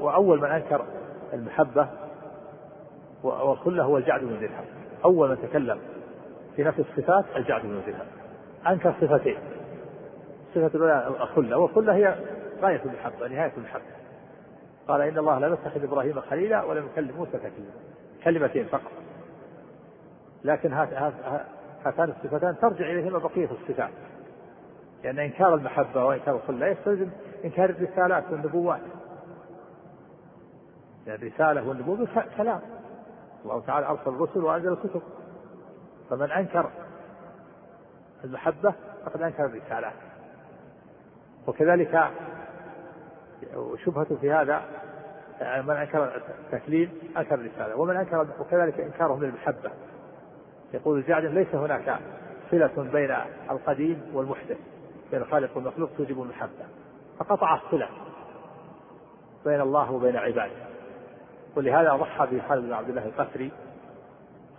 وأول من أنكر المحبة والخلة هو الجعد بن درهم. أول من تكلم في نفس الصفات الجعد بن درهم. أنكر صفتين. الصفة الأولى الخلة والخلة هي غاية المحبة نهاية المحبة. قال إن الله لم يتخذ إبراهيم خليلا ولم يكلم موسى تكليما كلمتين فقط. لكن هاتان الصفتان ترجع إليهما بقية الصفات. لأن إنكار المحبة وإنكار الخلة يستلزم إنكار الرسالات والنبوات. يعني الرسالة والنبوة كلام. الله تعالى أرسل الرسل وأنزل الكتب. فمن أنكر المحبة فقد أنكر الرسالات. وكذلك شبهة في هذا من أنكر التكليم أنكر الرسالة ومن أنكر وكذلك إنكارهم للمحبة. يقول الجعد ليس هناك صلة بين القديم والمحدث بين الخالق والمخلوق توجب المحبة. فقطع الصلة بين الله وبين عباده. ولهذا ضحى به خالد بن عبد الله القسري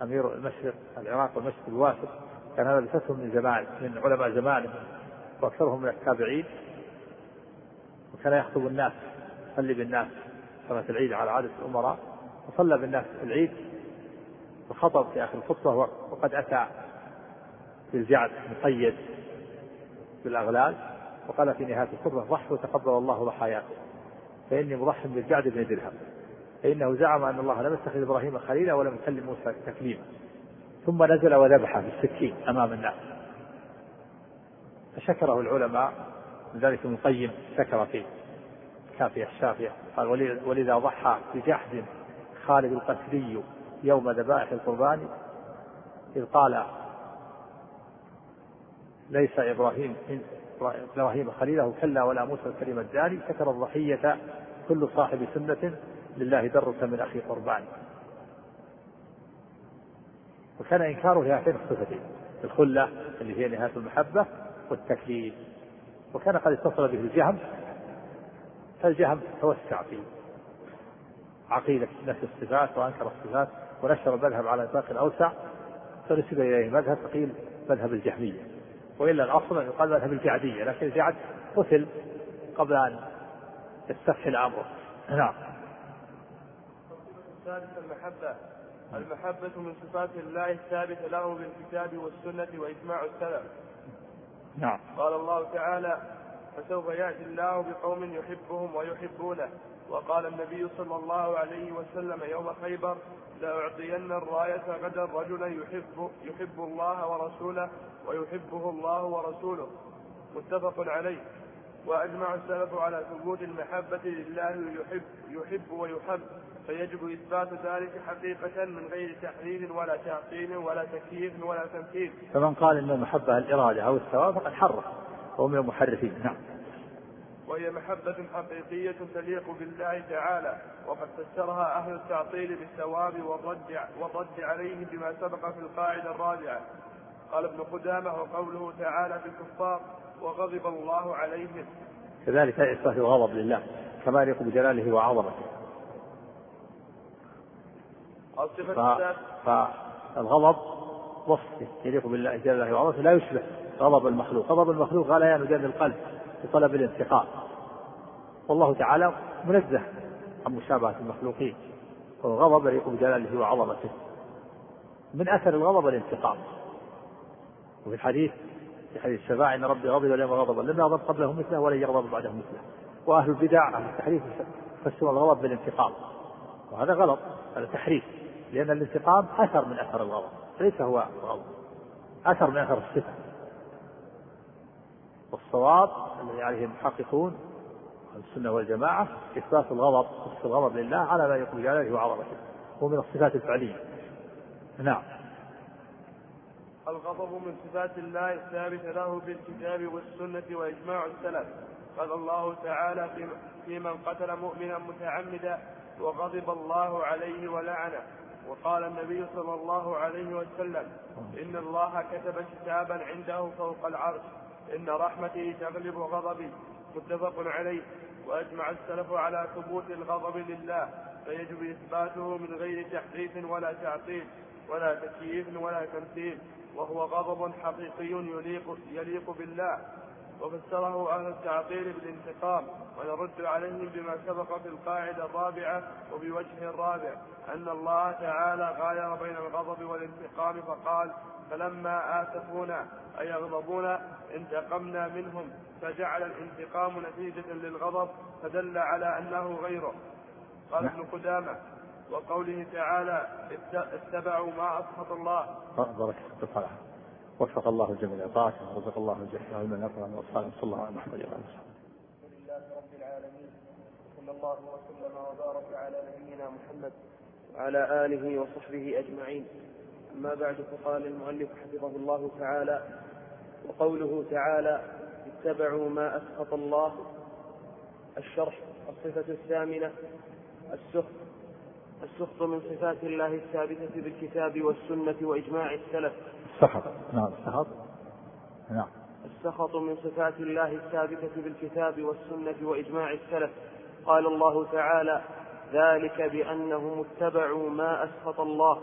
أمير المشرق العراق والمشرق الواسط كان هذا من زمان من علماء زمانه وأكثرهم من التابعين. وكان يخطب الناس يصلي بالناس. صلاة العيد على عادة الأمراء وصلى بالناس العيد. وخطب في آخر الخطبة وقد أتى بالجعد مقيد بالأغلال وقال في نهاية الخطبة ضحوا تقبل الله ضحاياكم. فإني مضح بالجعد بن درهم. فإنه زعم أن الله لم يتخذ إبراهيم خليلا ولم يكلم موسى تكليما. ثم نزل وذبح بالسكين أمام الناس. فشكره العلماء ذلك ابن القيم شكر فيه. الكافية الشافية قال ولذا ضحى بجحد خالد القسري يوم ذبائح القربان إذ قال ليس إبراهيم إبراهيم خليله كلا ولا موسى الكريم الداني شكر الضحية كل صاحب سنة لله درك من أخي قربان. وكان إنكاره لهاتين الصفتين الخلة اللي هي نهاية المحبة والتكليف وكان قد اتصل به الجهم فالجهم توسع في عقيدة نفي الصفات وأنكر الصفات ونشر المذهب على نطاق أوسع فنسب إليه مذهب فقيل مذهب الجهمية. وإلا الأصل أن يقال مذهب الجعدية لكن الجعد قتل قبل أن يستفحل أمره نعم. الثالث المحبة. المحبة من صفات الله الثابتة له بالكتاب والسنة وإجماع السلف. نعم. قال الله تعالى فسوف يأتي الله بقوم يحبهم ويحبونه. وقال النبي صلى الله عليه وسلم يوم خيبر لأعطين الراية غدا رجلا يحب يحب الله ورسوله ويحبه الله ورسوله. متفق عليه. وأجمع السلف على ثبوت المحبة لله يحب يحب ويحب. فيجب إثبات ذلك حقيقة من غير تحريف ولا تعطيل ولا تكييف ولا تمثيل. فمن قال أن المحبة الإرادة أو الثواب فقد حرف وهو من المحرفين نعم. وهي محبة حقيقية تليق بالله تعالى وقد فسرها أهل التعطيل بالثواب والرد والرد عليه بما سبق في القاعدة الرابعة قال ابن قدامة وقوله تعالى في الكفار وغضب الله عليهم كذلك إثبات الغضب لله كما يليق بجلاله وعظمته فالغضب وصف يليق بالله جل وعلا. لا يشبه غضب المخلوق. غضب المخلوق غليان جانب القلب بطلب الانتقام. والله تعالى منزه عن مشابهة المخلوقين. والغضب يليق بجلاله وعظمته. من أثر الغضب الانتقام. وفي الحديث في حديث الشفاعة إن ربي غضب اليوم غضبا لم يغضب قبله مثله ولن يغضب بعده مثله. وأهل البدع أهل التحريف يفسرون الغضب بالانتقام. وهذا غلط هذا تحريف. لأن الانتقام أثر من أثر الغضب ليس هو الغضب أثر من أثر الصفة. والصواب الذي عليه المحققون السنة والجماعة إثبات الغضب وصف الغضب لله على ما يقول جلاله وعظمته هو من الصفات الفعلية. نعم. الغضب من صفات الله الثابتة له بالكتاب والسنة وإجماع السلف. قال الله تعالى في من قتل مؤمنا متعمدا وغضب الله عليه ولعنه. وقال النبي صلى الله عليه وسلم إن الله كتب كتابا عنده فوق العرش إن رحمتي تغلب غضبي متفق عليه. وأجمع السلف على ثبوت الغضب لله فيجب إثباته من غير تحريف ولا تعطيل ولا تكييف ولا تمثيل وهو غضب حقيقي يليق, يليق بالله. وفسره أهل التعطيل بالانتقام ونرد عليهم بما سبق في القاعدة الرابعة وبوجه الرابع أن الله تعالى غاير بين الغضب والانتقام فقال فلما آسفونا أي يغضبون انتقمنا منهم فجعل الانتقام نتيجة للغضب فدل على أنه غيره. قال ابن قدامة وقوله تعالى اتبعوا ما أسخط الله. وفق الله الجميع طاعته ورزق الله الجميع علما نفعا واصحابه صلى الله عليه وسلم. لله رب العالمين. صلى الله وسلم وبارك على نبينا محمد وعلى آله وصحبه أجمعين. أما بعد فقال المؤلف حفظه الله تعالى وقوله تعالى اتبعوا ما أسخط الله. الشرح الصفة الثامنة السخط. السخط من صفات الله الثابتة بالكتاب والسنة وإجماع السلف. السخط. نعم. السخط؟ نعم. السخط من صفات الله الثابتة بالكتاب والسنة وإجماع السلف. قال الله تعالى ذلك بأنهم اتبعوا ما أسخط الله.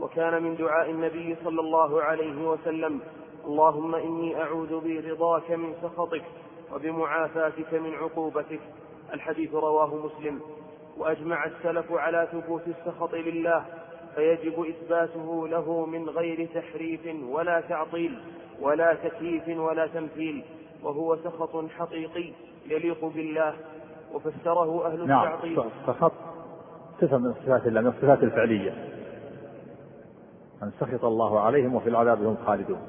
وكان من دعاء النبي صلى الله عليه وسلم اللهم إني أعوذ برضاك من سخطك وبمعافاتك من عقوبتك. الحديث رواه مسلم. وأجمع السلف على ثبوت السخط لله فيجب إثباته له من غير تحريف ولا تعطيل ولا تكييف ولا تمثيل وهو سخط حقيقي يليق بالله وفسره أهل نعم التعطيل. سخط صفة من صفات الله من الصفات الفعلية. أن سخط الله عليهم وفي العذاب هم خالدون.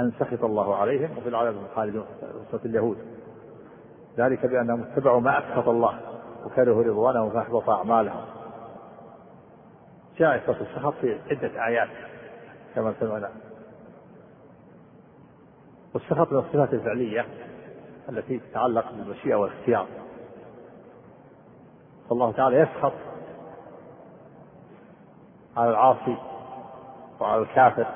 أن سخط الله عليهم وفي العذاب هم خالدون صفة اليهود. ذلك بأنهم اتبعوا ما أسخط الله وكرهوا رضوانه فأحبط أعمالهم. جاء صفة السخط في عدة آيات كما سمعنا. والسخط من الصفات الفعلية التي تتعلق بالمشيئة والاختيار. فالله تعالى يسخط على العاصي وعلى الكافر.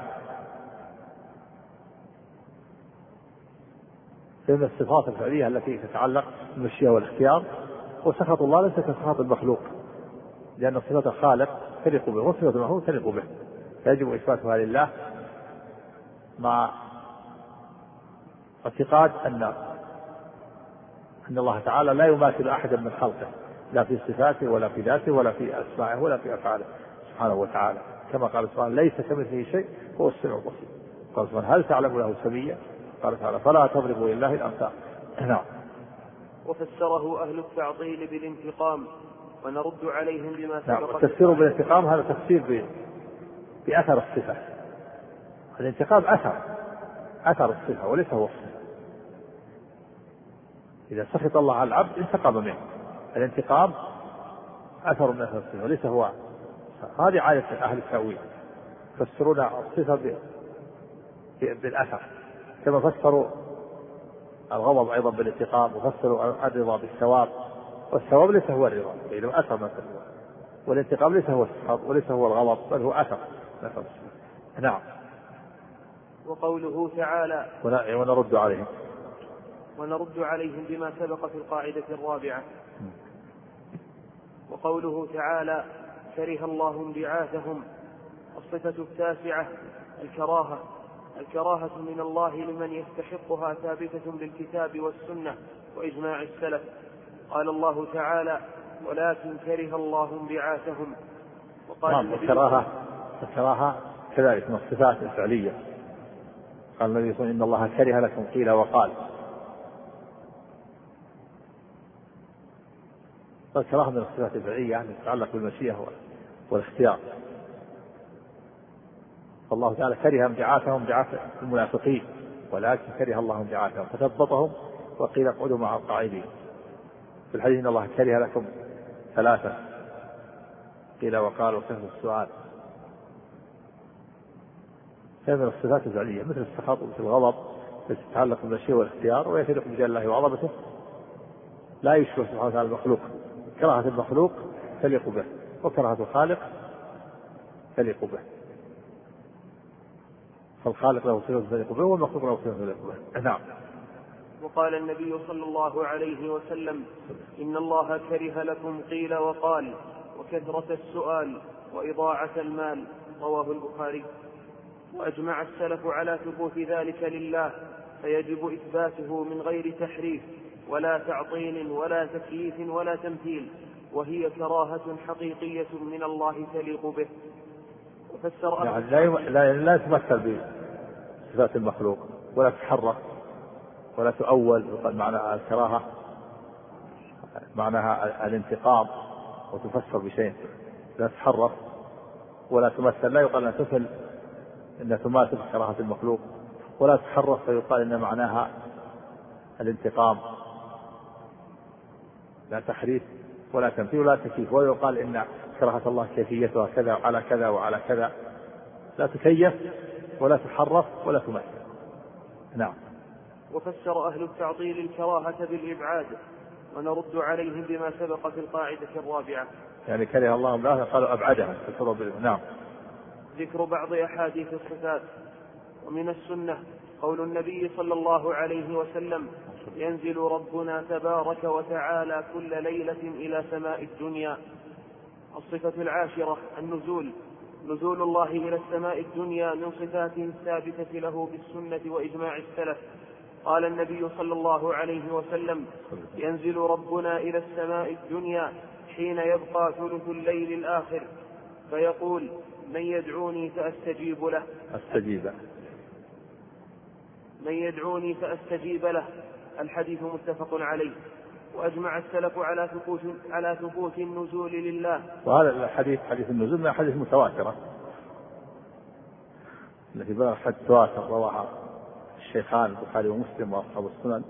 فإن الصفات الفعلية التي تتعلق بالمشيئة والاختيار وسخط الله ليس كسخط المخلوق لأن صفة الخالق تليق به وصفة المخلوق تليق به. فيجب إثباتها لله مع اعتقاد أن أن الله تعالى لا يماثل أحدا من خلقه لا في صفاته ولا في ذاته ولا في أسمائه ولا في أفعاله سبحانه وتعالى. كما قال سبحانه ليس كمثله شيء هو السميع البصير. قال سبحانه هل تعلم له سميا؟ قال تعالى فلا تضربوا لله الأمثال. نعم. وفسره أهل التعطيل بالانتقام. ونرد عليهم بما نعم سبق التفسير بالانتقام هذا تفسير. بأثر الصفة. الانتقام أثر أثر الصفة وليس هو الصفة. إذا سخط الله على العبد انتقم منه. الانتقام أثر من أثر الصفة وليس هو. هذه عادة أهل التأويل. يفسرون الصفة. بالأثر. كما فسروا الغضب أيضا بالانتقام وفسروا الرضا بالثواب. والثواب ليس هو الرضا بينما أثر من الرضا والانتقام ليس هو السخط وليس هو الغضب بل هو أثر. نعم. وقوله تعالى ونرد عليهم. ونرد عليهم بما سبق في القاعدة الرابعة. وقوله تعالى كره الله انبعاثهم الصفة التاسعة الكراهة. الكراهة من الله لمن يستحقها ثابتة بالكتاب والسنة وإجماع السلف. قال الله تعالى ولكن كره الله انبعاثهم. وقال نعم الكراهة الكراهة كذلك من الصفات الفعلية. قال النبي صلى الله عليه وسلم إن الله كره لكم قيل وقال. الكراهة من الصفات الفعلية يعني تتعلق بالمشيئة والاختيار. فالله تعالى كره انبعاثهم انبعاث المنافقين ولكن كره الله انبعاثهم. فثبطهم وقيل اقعدوا مع القاعدين. في الحديث إن الله كره لكم ثلاثة. قيل وقال وكيف السؤال. هذه من الصفات الفعلية؟ مثل السخط ومثل الغضب التي تتعلق بالمشيئة والاختيار ويتلق بجلال الله وعظمته. لا يشبه سبحانه وتعالى المخلوق. كراهة المخلوق تليق به وكراهة الخالق تليق به. فالخالق له صفة تليق به والمخلوق له صفة تليق به. نعم. وقال النبي صلى الله عليه وسلم إن الله كره لكم قيل وقال وكثرة السؤال وإضاعة المال. رواه البخاري. وأجمع السلف على ثبوت ذلك لله فيجب إثباته من غير تحريف ولا تعطيل ولا تكييف ولا تمثيل. وهي كراهة حقيقية من الله تليق به. وفسر يعني لا. لا لا يتمثل بصفات المخلوق ولا تتحرك. ولا تؤول يقال معناها الكراهة معناها الانتقام وتفسر بشيء لا تتحرف ولا تمثل لا يقال انها تمثل انها تماثل كراهة المخلوق ولا تتحرف فيقال إن معناها الانتقام. لا تحريف ولا تمثيل ولا تكييف ولا يقال إن كراهة الله كيفيتها كذا وعلى كذا وعلى كذا. لا تكيف ولا تحرف ولا تمثل. نعم. وفسر أهل التعطيل الكراهة بالإبعاد ونرد عليهم بما سبق في القاعدة الرابعة. يعني كره الله امرأة قالوا أبعدها نعم. ذكر بعض أحاديث الصفات ومن السنة قول النبي صلى الله عليه وسلم ينزل ربنا تبارك وتعالى كل ليلة إلى سماء الدنيا. الصفة العاشرة النزول. نزول الله إلى السماء الدنيا من صفاته الثابتة له بالسنة وإجماع السلف. قال النبي صلى الله عليه وسلم ينزل ربنا إلى السماء الدنيا حين يبقى ثلث الليل الآخر فيقول من يدعوني فأستجيب له. أستجيب. من يدعوني فأستجيب له. الحديث متفق عليه. وأجمع السلف على ثبوت على ثبوت النزول لله. وهذا الحديث حديث النزول من الحديث المتواترة التي بلغ حد تواتر رواها الشيخان البخاري ومسلم وأصحاب السنن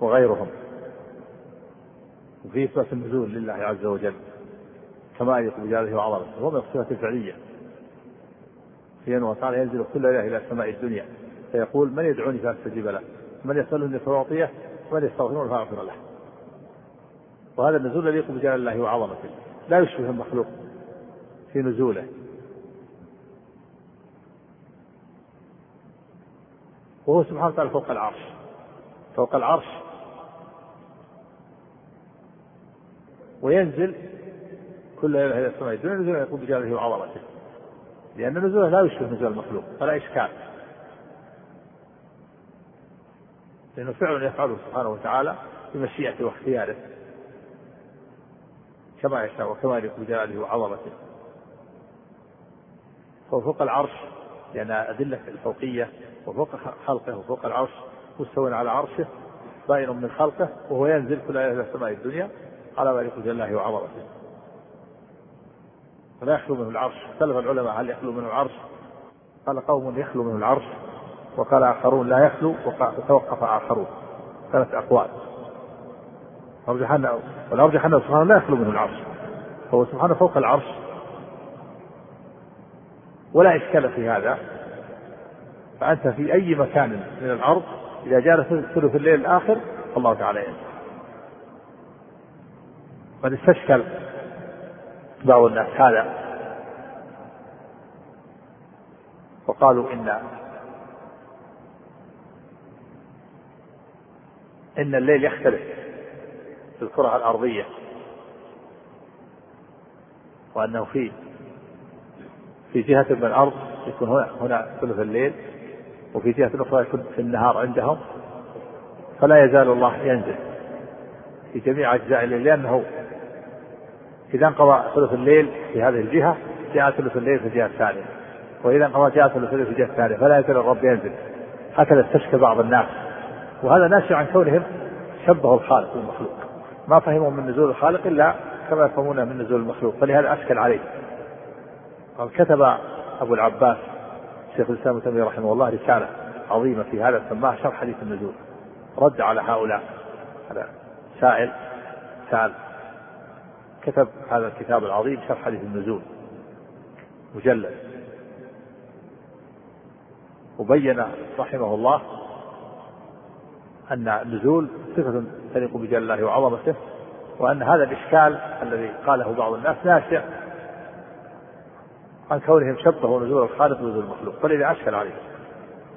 وغيرهم. وفي إثبات النزول لله عز وجل كما يليق بجلاله وعظمته وهو من الصفات الفعلية. في أنه تعالى ينزل كل ليلة إلى سماء الدنيا فيقول من يدعوني فأستجيب له من يسألني فأعطيه ومن يستغفرني فأغفر له. وهذا النزول يليق بجلال الله وعظمته لا يشبه المخلوق في نزوله. وهو سبحانه وتعالى فوق العرش. فوق العرش. وينزل كل ليلة إلى السماء الدنيا نزولا يقوم بجلاله وعظمته. لأن نزوله لا يشبه نزول المخلوق. فلا إشكال. لأنه فعل يفعله سبحانه وتعالى بمشيئته واختياره. كما يشاء وكما يليق بجلاله وعظمته. فوق العرش. لأن أدلة الفوقية وفوق خلقه وفوق العرش مستوى على عرشه باين من خلقه وهو ينزل كل ليلة إلى سماء الدنيا على يليق بجلاله وعظمته فلا يخلو منه العرش. اختلف العلماء هل يخلو منه العرش؟ قال قوم يخلو منه العرش. وقال آخرون لا يخلو وتوقف آخرون. ثلاث أقوال. والأرجح أنه سبحانه لا يخلو منه العرش. فهو سبحانه فوق العرش. ولا إشكال في هذا. فأنت في أي مكان من الأرض إذا جاء ثلث الليل الآخر فالله تعالى ينزل قد استشكل بعض الناس هذا. وقالوا إن إن الليل يختلف في الكرة الأرضية. وأنه في في جهة من الأرض يكون هنا هنا ثلث الليل. وفي جهة أخرى يكون في النهار عندهم فلا يزال الله ينزل. في جميع أجزاء الليل لأنه إذا انقضى ثلث الليل في هذه الجهة جاء ثلث الليل في الجهة الثانية. وإذا انقضى جاء ثلث الليل في الجهة الثانية. فلا يزال الرب ينزل. هكذا استشكى بعض الناس. وهذا ناشئ عن كونهم شبهوا الخالق بالمخلوق ما فهموا من نزول الخالق إلا كما يفهمون من نزول المخلوق. فلهذا أشكل عليه. قال كتب أبو العباس شيخ الإسلام ابن تيمية رحمه الله رسالة عظيمة في هذا سماها شرح حديث النزول رد على هؤلاء. هذا سائل سأل. كتب هذا الكتاب العظيم شرح حديث النزول مجلد. وبين رحمه الله أن النزول صفة تليق بجلال الله وعظمته وأن هذا الإشكال الذي قاله بعض الناس ناشئ عن كونهم شبهوا نزول الخالق بنزول المخلوق. فلذا أشكل عليه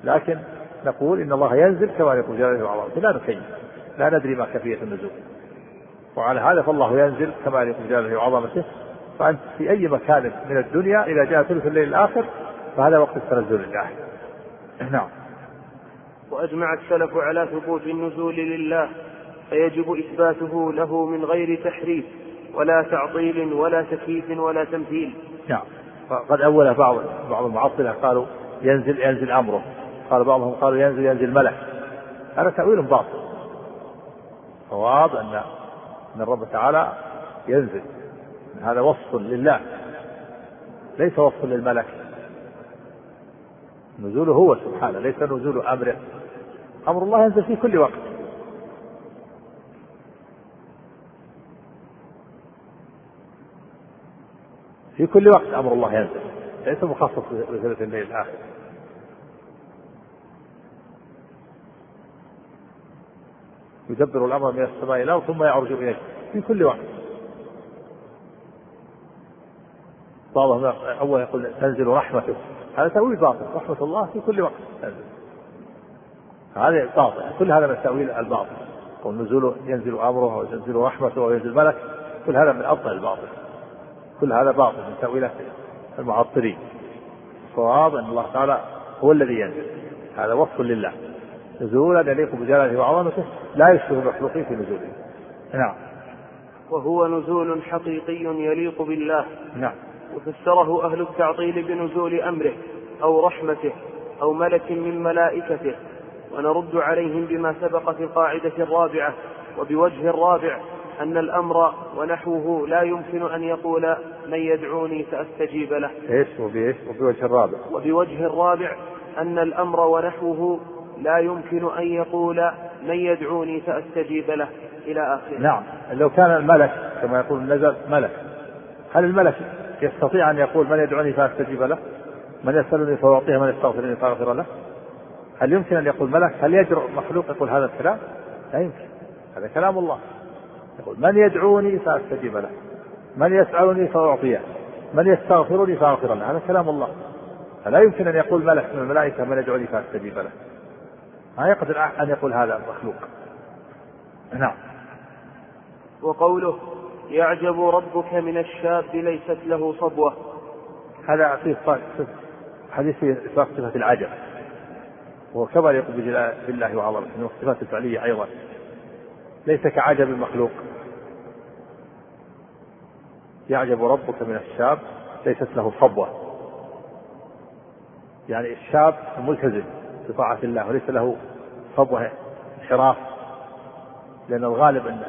لكن نقول إن الله ينزل كما يقول جلاله وعظمته لا نكيف. لا ندري ما كيفية النزول. وعلى هذا فالله ينزل كما يقول جلاله وعظمته فأنت في أي مكان من الدنيا إذا جاء ثلث الليل الآخر فهذا وقت التنزل الله نعم. وأجمع السلف على ثبوت النزول لله فيجب إثباته له من غير تحريف ولا تعطيل ولا تكييف ولا تمثيل. نعم. قد أول بعض بعض المعطلة قالوا ينزل ينزل أمره. قال بعضهم قالوا ينزل ينزل ملك. هذا تأويل باطل. صواب أن أن الرب تعالى ينزل. هذا وصف لله. ليس وصف للملك. نزوله هو سبحانه ليس نزول أمره. أمر الله ينزل في كل وقت. في كل وقت أمر الله ينزل. ليس مخصص بثلث الليل الآخر. يدبر الأمر من السماء الأرض ثم يعرج إليه في كل وقت. بعضهم أول يقول تنزل رحمته. هذا تأويل باطل. رحمة الله في كل وقت تنزل. هذا باطل. كل هذا من التأويل الباطل. والنزول ينزل أمره وينزل رحمته وينزل ملك كل هذا من أبطل الباطل. كل هذا باطل من تأويلات المعطلين. الصواب أن الله تعالى هو الذي ينزل. هذا وصف لله. نزولا يليق بجلاله وعظمته لا يشبه المخلوقين في نزوله. نعم. وهو نزول حقيقي يليق بالله. نعم. وفسره أهل التعطيل بنزول أمره أو رحمته أو ملك من ملائكته. ونرد عليهم بما سبق في القاعدة الرابعة وبوجه الرابع أن الأمر ونحوه لا يمكن أن يقول من يدعوني فأستجيب له. إيش وبإيش؟ وبوجه الرابع. وبوجه الرابع أن الأمر ونحوه لا يمكن أن يقول من يدعوني فأستجيب له. إلى آخره. نعم. لو كان الملك كما يقول نزل ملك. هل الملك يستطيع أن يقول من يدعوني فأستجيب له؟ من يسألني فأعطيه من يستغفرني فأغفر له؟ هل يمكن أن يقول ملك؟ هل يجرؤ مخلوق يقول هذا الكلام؟ لا يمكن. هذا كلام الله. يقول من يدعوني فأستجيب له من يسألني فأعطيه من يستغفرني فأغفر له. هذا كلام الله. فلا يمكن أن يقول ملك من الملائكة من يدعوني فأستجيب له. ما يقدر أن يقول هذا مخلوق. نعم. وقوله يعجب ربك من الشاب ليست له صبوة. هذا في حديث إثبات صفة العجب. وهو كما يقول بالله وعظمته من الصفات الفعلية أيضا. ليس كعجب المخلوق. يعجب ربك من الشاب ليست له صبوة يعني الشاب ملتزم بطاعة الله وليس له صبوة انحراف. لأن الغالب أن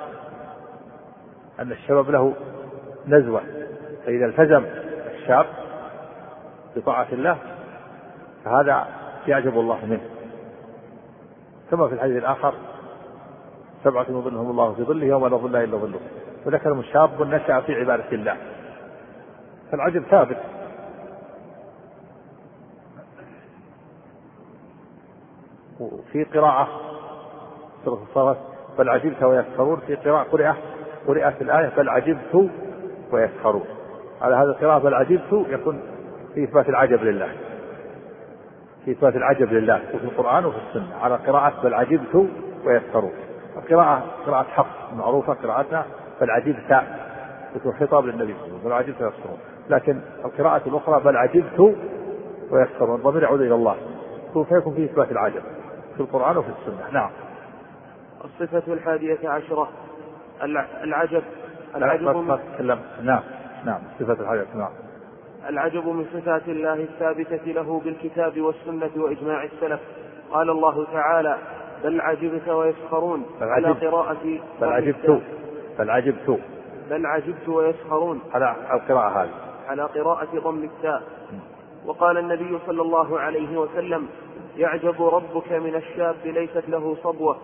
أن الشباب له نزوة. فإذا التزم الشاب بطاعة الله فهذا يعجب الله منه. كما في الحديث الآخر سبعة يظلهم الله في ظله يوم لا ظل إلا ظله. وذكرهم شاب نشأ في عبادة الله. فالعجب ثابت. وفي قراءة سورة الصلاة بل عجبت ويسخرون. في قراءة قرئة قرئت الآية بل عجبت ويسخرون. على هذا القراءة بل عجبت يكون في إثبات العجب لله. في إثبات العجب لله. وفي القرآن وفي السنة. على قراءة بل عجبت ويسخرون. القراءة قراءة حفص معروفة قراءتنا بل عجبت يكون خطاب للنبي صلى الله عليه وسلم بل عجبت ويسخرون لكن القراءة الأخرى بل عجبت ويسخرون الضمير يعود إلى الله. فيكون فيه إثبات العجب؟ في القرآن وفي السنة. نعم. الصفة الحادية عشرة. العجب. العجب من... نعم. نعم. صفة الحادية نعم. العجب من صفات الله الثابتة له بالكتاب والسنة وإجماع السلف. قال الله تعالى بل عجبت ويسخرون. على قراءة بل عجبت بل عجبت بل عجبت ويسخرون. على القراءة هذه. على قراءة ضم التاء. وقال النبي صلى الله عليه وسلم يعجب ربك من الشاب ليست له صبوة.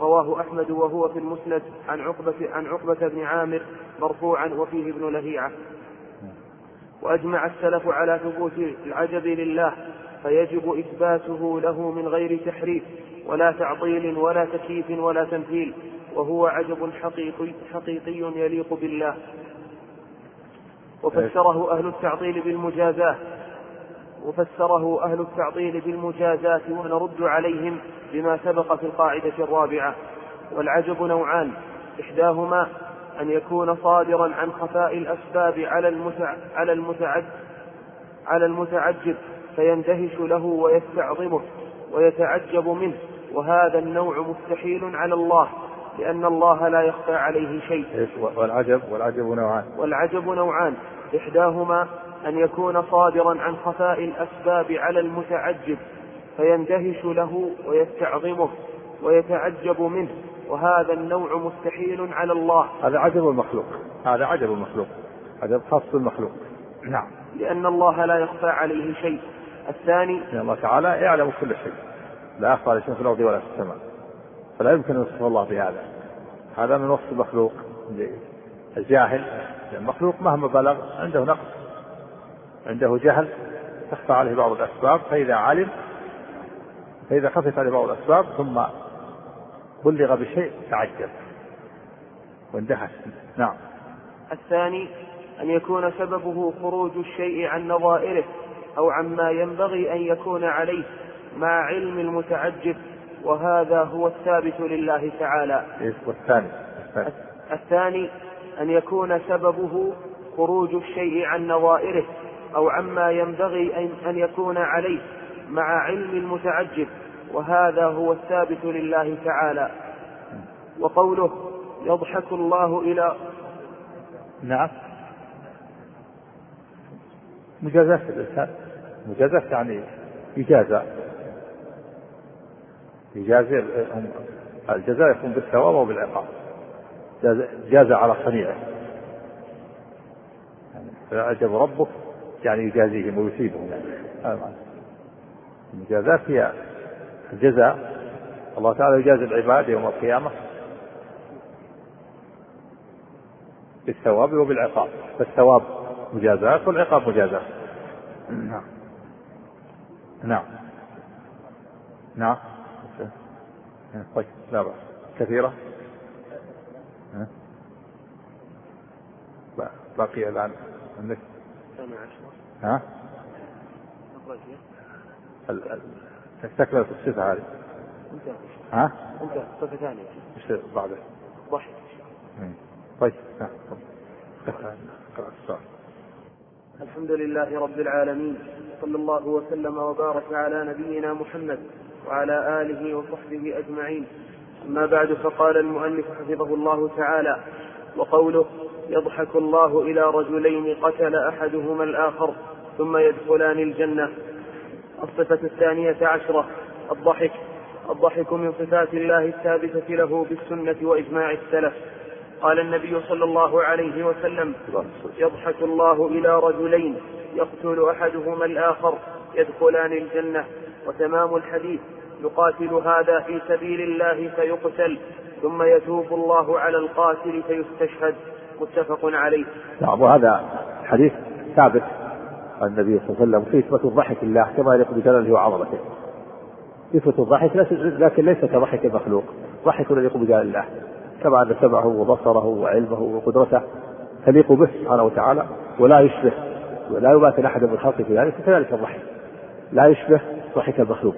رواه أحمد وهو في المسند عن عقبة عن عقبة بن عامر مرفوعا وفيه ابن لهيعة. وأجمع السلف على ثبوت العجب لله فيجب إثباته له من غير تحريف. ولا تعطيل ولا تكييف ولا تمثيل وهو عجب حقيقي, حقيقي يليق بالله. وفسره أهل التعطيل بالمجازاة وفسره أهل التعطيل بالمجازاة ونرد عليهم بما سبق في القاعدة الرابعة. والعجب نوعان إحداهما أن يكون صادرا عن خفاء الأسباب على المتع على المتعجب على المتعجب فيندهش له ويستعظمه ويتعجب منه. وهذا النوع مستحيل على الله لأن الله لا يخفى عليه شيء. والعجب؟ والعجب نوعان. والعجب نوعان. إحداهما أن يكون صادرا عن خفاء الأسباب على المتعجب فيندهش له ويستعظمه ويتعجب منه وهذا النوع مستحيل على الله. هذا عجب المخلوق. هذا عجب المخلوق. عجب خاص بالمخلوق. نعم. لأن الله لا يخفى عليه شيء. الثاني لأن الله تعالى يعلم كل شيء. لا يخفى عليه شيء في الأرض ولا في السماء. فلا يمكن أن يوصف الله بهذا. هذا من وصف المخلوق الجاهل. المخلوق مهما بلغ عنده نقص. عنده جهل. تخفى عليه بعض الأسباب. فإذا علم فإذا خفت عليه بعض الأسباب ثم بلغ بشيء تعجب. واندهش نعم. الثاني أن يكون سببه خروج الشيء عن نظائره أو عما ينبغي أن يكون عليه. مع علم المتعجب وهذا هو الثابت لله تعالى. والثاني؟ الثاني. أن يكون سببه خروج الشيء عن نظائره أو عما ينبغي أن يكون عليه مع علم المتعجب وهذا هو الثابت لله تعالى. وقوله يضحك الله إلى نعم. مجازات الإنسان. مجازات يعني إجازة. إجازة الجزاء يكون بالثواب أو بالعقاب جاز على صنيعه. يعني فأعجب ربك يعني يجازيهم ويثيبهم. يعني المجازات هي الجزاء. الله تعالى يجازي العباد يوم القيامة بالثواب وبالعقاب. فالثواب مجازات والعقاب مجازات. نعم. نعم. نعم. طيب لا بأس. كثيرة؟ باقي الآن. عندك ها؟ تستكمل الصفة هذه. ها؟ انت صفة ثانية. إيش بعده؟ ضحك. طيب الحمد لله رب العالمين. صلى الله وسلم وبارك على نبينا محمد. وعلى آله وصحبه أجمعين. أما بعد فقال المؤلف حفظه الله تعالى وقوله يضحك الله إلى رجلين قتل أحدهما الآخر ثم يدخلان الجنة. الصفة الثانية عشرة الضحك. الضحك من صفات الله الثابتة له بالسنة وإجماع السلف. قال النبي صلى الله عليه وسلم يضحك الله إلى رجلين يقتل أحدهما الآخر يدخلان الجنة. وتمام الحديث. يقاتل هذا في سبيل الله فيقتل ثم يتوب الله على القاتل فيستشهد. متفق عليه. نعم وهذا حديث ثابت عن النبي صلى الله عليه وسلم في إثبات الضحك الله كما يليق بجلاله وعظمته. صفة الضحك لكن ليس كضحك المخلوق ضحك يليق بجلال الله كما أن سمعه وبصره وعلمه وقدرته تليق به سبحانه وتعالى ولا يشبه ولا يماثل أحد من خلقه في ذلك فكذلك الضحك. لا يشبه ضحك المخلوق.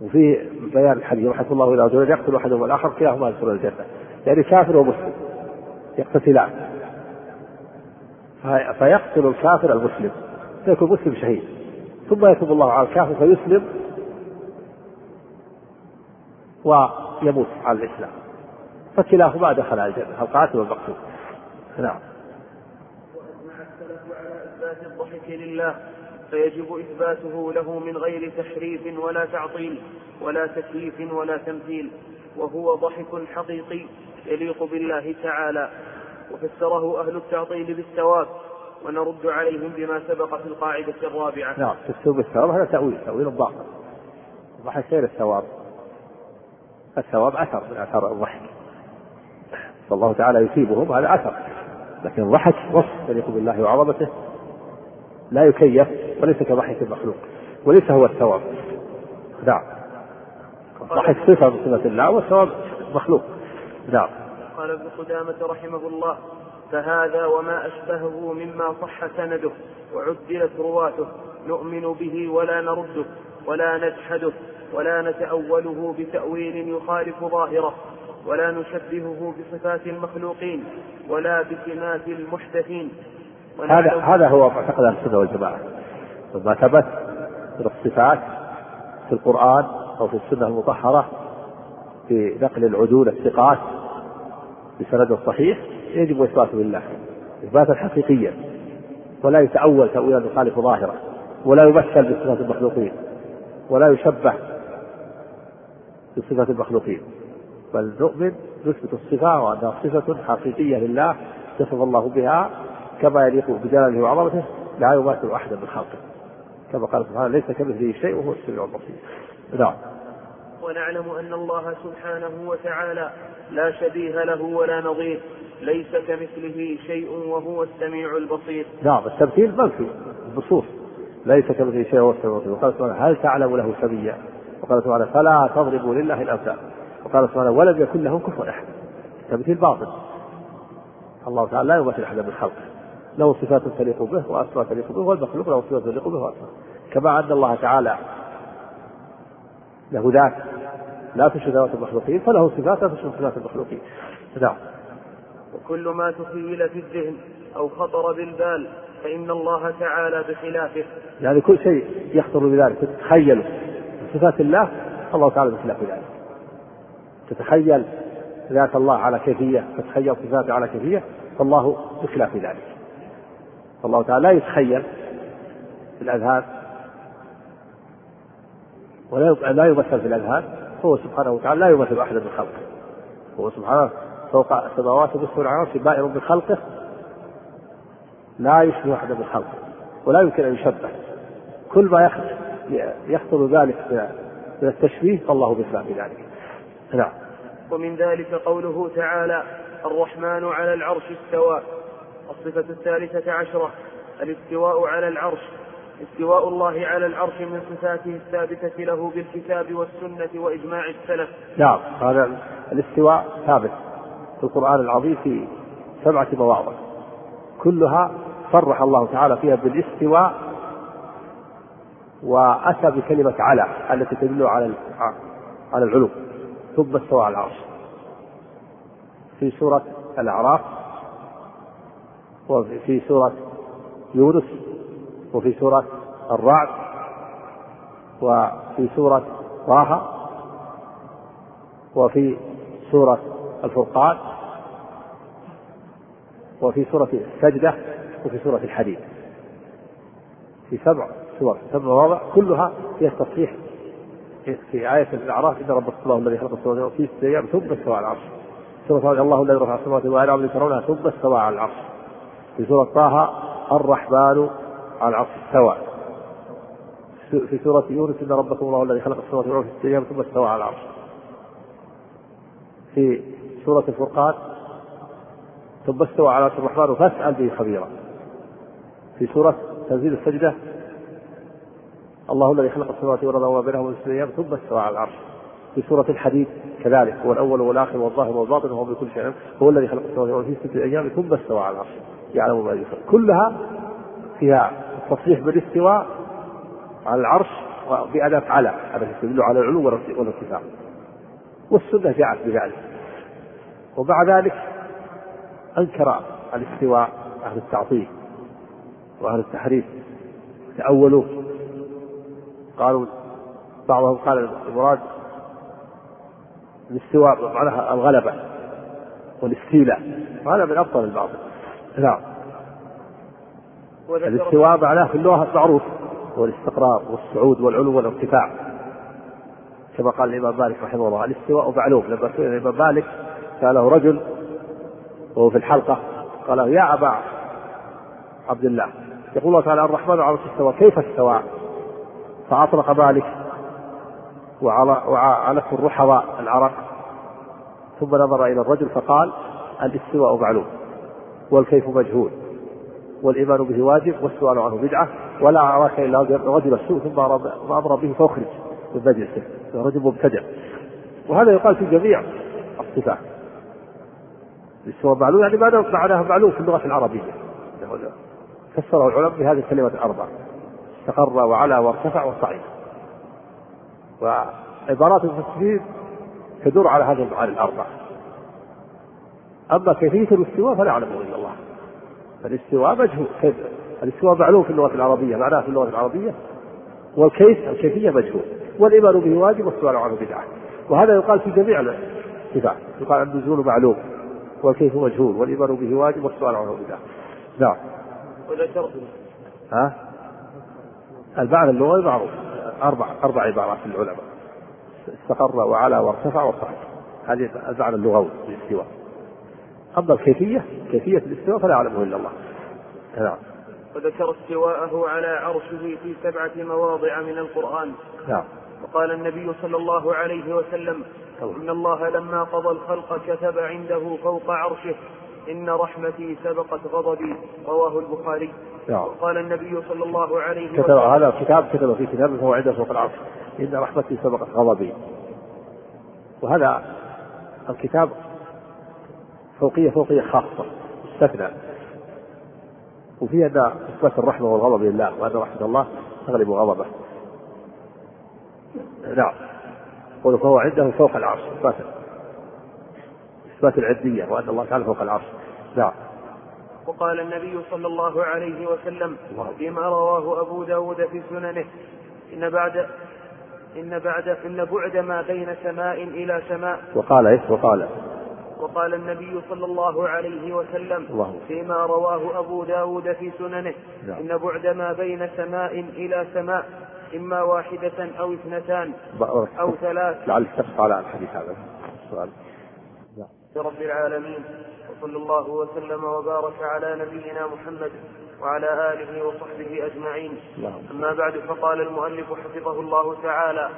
وفي بيان الحديث رحمه الله إلى رجلين يقتل أحدهم الآخر كلاهما يدخل الجنة. يعني كافر ومسلم. يقتتلان. فيقتل الكافر المسلم. فيكون مسلم شهيد. ثم يتوب الله على الكافر فيسلم ويموت على الإسلام. فكلاهما دخل الجنة. القاتل والمقتول نعم. وأجمع السلف على إثبات الضحك لله. فيجب إثباته له من غير تحريف ولا تعطيل ولا تكييف ولا تمثيل وهو ضحك حقيقي يليق بالله تعالى. وفسره أهل التعطيل بالثواب ونرد عليهم بما سبق في القاعدة الرابعة. نعم تفسير بالثواب هذا تأويل تأويل باطل الضحك غير الثواب. الثواب أثر من آثار الضحك. فالله تعالى يثيبهم هذا أثر. لكن الضحك وصف يليق بالله وعظمته. لا يكيف وليس كضحك المخلوق وليس هو الثواب. نعم. الضحك صفة من صفة الله والثواب مخلوق نعم. قال ابن قدامة رحمه الله فهذا وما أشبهه مما صح سنده وعدلت رواته نؤمن به ولا نرده ولا نجحده ولا نتأوله بتأويل يخالف ظاهره ولا نشبهه بصفات المخلوقين ولا بسمات المحدثين هذا هذا هو معتقد أهل السنة والجماعة. ما ثبت من الصفات في القرآن أو في السنة المطهرة في نقل العدول الثقات بسند صحيح يجب اثباته لله. إثباتا حقيقيا. ولا يتأول تأويلا يخالف ظاهره. ولا يمثل بصفات المخلوقين. ولا يشبه بصفات المخلوقين. بل نؤمن نثبت الصفة وأنها صفة حقيقية لله صفة الله بها كما يليق بجلاله وعظمته لا يماثل أحدا من خلقه. كما قال سبحانه ليس كمثله شيء وهو السميع البصير. نعم. ونعلم أن الله سبحانه وتعالى لا شبيه له ولا نظير. ليس كمثله شيء وهو السميع البصير. نعم التمثيل منفي النصوص ليس كمثله شيء وهو السميع البصير. وقال سبحانه هل تعلم له سميا؟ وقال سبحانه فلا تضربوا لله الأمثال. وقال سبحانه ولم يكن له كفوا أحد. التمثيل باطل. الله تعالى لا يمثل أحدا من خلقه. له صفات تليق به وأسماء تليق به والمخلوق له صفات تليق به وأسماء. كما أن الله تعالى له ذات لا تشبه ذات المخلوقين فله صفات لا تشبه صفات المخلوقين. نعم. وكل ما تخيل في الذهن أو خطر بالبال فإن الله تعالى بخلافه. يعني كل شيء يخطر بذلك تتخيله صفات الله الله تعالى بخلاف ذلك. تتخيل ذات الله على كيفية تتخيل صفاته على كيفية فالله بخلاف ذلك. فالله تعالى لا يتخيل في الأذهان ولا لا يمثل في الأذهان هو سبحانه وتعالى لا يمثل أحدا من خلقه. هو سبحانه فوق السماوات مستوى العرش بائر بخلقه لا يشبه أحدا من خلقه ولا يمكن أن يشبه. كل ما يخطر ذلك من التشبيه فالله بخلاف ذلك. نعم. ومن ذلك قوله تعالى الرحمن على العرش استوى. الصفة الثالثة عشرة الاستواء على العرش استواء الله على العرش من صفاته الثابتة له بالكتاب والسنة وإجماع السلف. نعم هذا الاستواء ثابت في القرآن العظيم في سبعة مواضع. كلها صرح الله تعالى فيها بالاستواء وأتى بكلمة على التي تدل على على العلو ثم استوى على العرش. في سورة الأعراف وفي سورة يونس وفي سورة الرعد وفي سورة طه وفي سورة الفرقان وفي سورة السجدة وفي سورة الحديد. في سبع سور سبع مواضع كلها فيها التصحيح في آية الأعراف إن ربك الله الذي خلق السماوات في ستة أيام ثم استوى على العرش. سورة الله الذي رفع السماوات والأرض ترونها ثم استوى على العرش. في سورة طه الرحمن على العرش استوى في سورة يونس إن ربكم الله الذي خلق السماوات والأرض في أيام ثم استوى على العرش. في سورة الفرقان ثم استوى على عرش الرحمن فاسأل به خبيرا. في سورة تنزيل السجدة الله الذي خلق السماوات والأرض وما بينهما في أيام ثم استوى على العرش. في سورة الحديد كذلك هو الأول والآخر والظاهر والباطن وهو بكل شيء هو الذي خلق السماوات والأرض في ستة أيام ثم استوى على العرش. يعلم ما يفعل كلها فيها التصريح بالاستواء على العرش بأداة على التي تدل على العلو والارتفاع. والسنة جاءت بذلك. ومع ذلك أنكر الاستواء أهل التعطيل وأهل التحريف. تأولوا. قالوا بعضهم قال المراد الاستواء معناها الغلبة والإستيلاء. هذا من أبطل الباطل نعم الاستواء معناه في اللغة معروف هو الاستقرار والصعود والعلو والارتفاع. كما قال الإمام مالك رحمه الله الاستواء معلوم. لما سئل الإمام مالك سأله رجل وهو في الحلقة قال له يا أبا عبد الله يقول الله تعالى الرحمن على استوى كيف استوى؟ فأطلق مالك وعلته الرحضاء العرق ثم نظر إلى الرجل فقال الاستواء معلوم. والكيف مجهول والإيمان به واجب والسؤال عنه بدعة ولا أراك إلا رجل السوء ثم أمر به فأخرج من مجلسه. رجل مبتدع. وهذا يقال في جميع الصفات. الاستواء معلوم يعني معناه معلوم في اللغة العربية. فسره العلماء بهذه الكلمة الأربع استقر وعلى وارتفع وصعد. وعبارات المفسرين تدور على هذه المعاني الأربع أما كيفية الاستواء فلا يعلمه إلا الله. فالاستواء مجهول كيف؟ الاستواء معلوم في اللغة العربية معناه في اللغة العربية. والكيف؟ الكيفية مجهول والإيمان به واجب والسؤال عنه بدعة. وهذا يقال في جميع الصفات. يقال النزول معلوم والكيف مجهول والإيمان به واجب والسؤال عنه بدعة. نعم. وذكرت ها؟ المعنى اللغوي معروف. أربع أربع عبارات للعلماء. استقر وعلى وارتفع وصعد هذه المعنى اللغوي للاستواء. أما الكيفية كيفية الاستواء فلا يعلمه إلا الله. نعم. وذكر استواءه على عرشه في سبعة مواضع من القرآن. نعم. وقال النبي صلى الله عليه وسلم إن الله لما قضى الخلق كتب عنده فوق عرشه إن رحمتي سبقت غضبي رواه البخاري. نعم. وقال النبي صلى الله عليه كتب وسلم هذا كتاب كتب في كتابه فهو عنده فوق العرش. إن رحمتي سبقت غضبي. وهذا الكتاب فوقية فوقية خاصة. استثنى. وفيه أن إثبات الرحمة والغضب لله وأن رحمة الله تغلب غضبه. نعم. قول فهو عنده فوق العرش إثبات إثبات العدية وأن الله تعالى فوق العرش. نعم. وقال النبي صلى الله عليه وسلم. فيما رواه أبو داود في سننه إن بعد إن بعد إن بعد ما بين سماء إلى سماء. وقال إيش وقال وقال النبي صلى الله عليه وسلم الله. فيما رواه أبو داود في سننه نعم. إن بعد ما بين سماء إلى سماء إما واحدة أو اثنتان أو ثلاث. لعل تقف على الحديث هذا. السؤال رب العالمين وصلى الله وسلم وبارك على نبينا محمد وعلى آله وصحبه أجمعين. اللهم أما بعد فقال المؤلف حفظه الله تعالى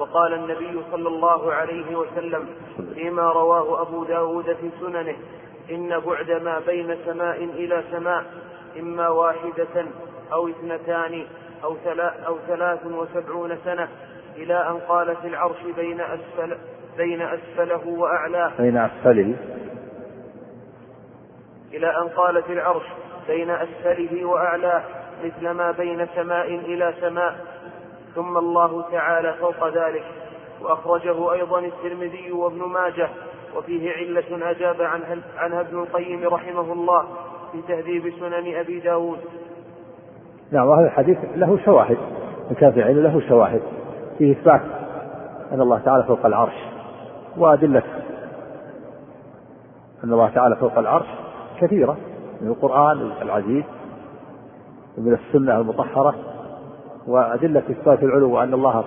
وقال النبي صلى الله عليه وسلم فيما رواه أبو داود في سننه إن بعد ما بين سماء إلى سماء إما واحدة أو اثنتان أو, ثلا أو ثلاث وسبعون سنة إلى أن قال في العرش بين أسفل بين أسفله وأعلاه بين أسفله. إلى أن قال في العرش بين أسفله وأعلاه مثل ما بين سماء إلى سماء. ثم الله تعالى فوق ذلك وأخرجه أيضا الترمذي وابن ماجه وفيه علة أجاب عنها, عنها ابن القيم رحمه الله في تهذيب سنن أبي داود. نعم وهذا الحديث له شواهد كان في له شواهد فيه إثبات أن الله تعالى فوق العرش وأدلة أن الله تعالى فوق العرش كثيرة من القرآن العزيز ومن السنة المطهرة. وأدلة إثبات العلو وأن الله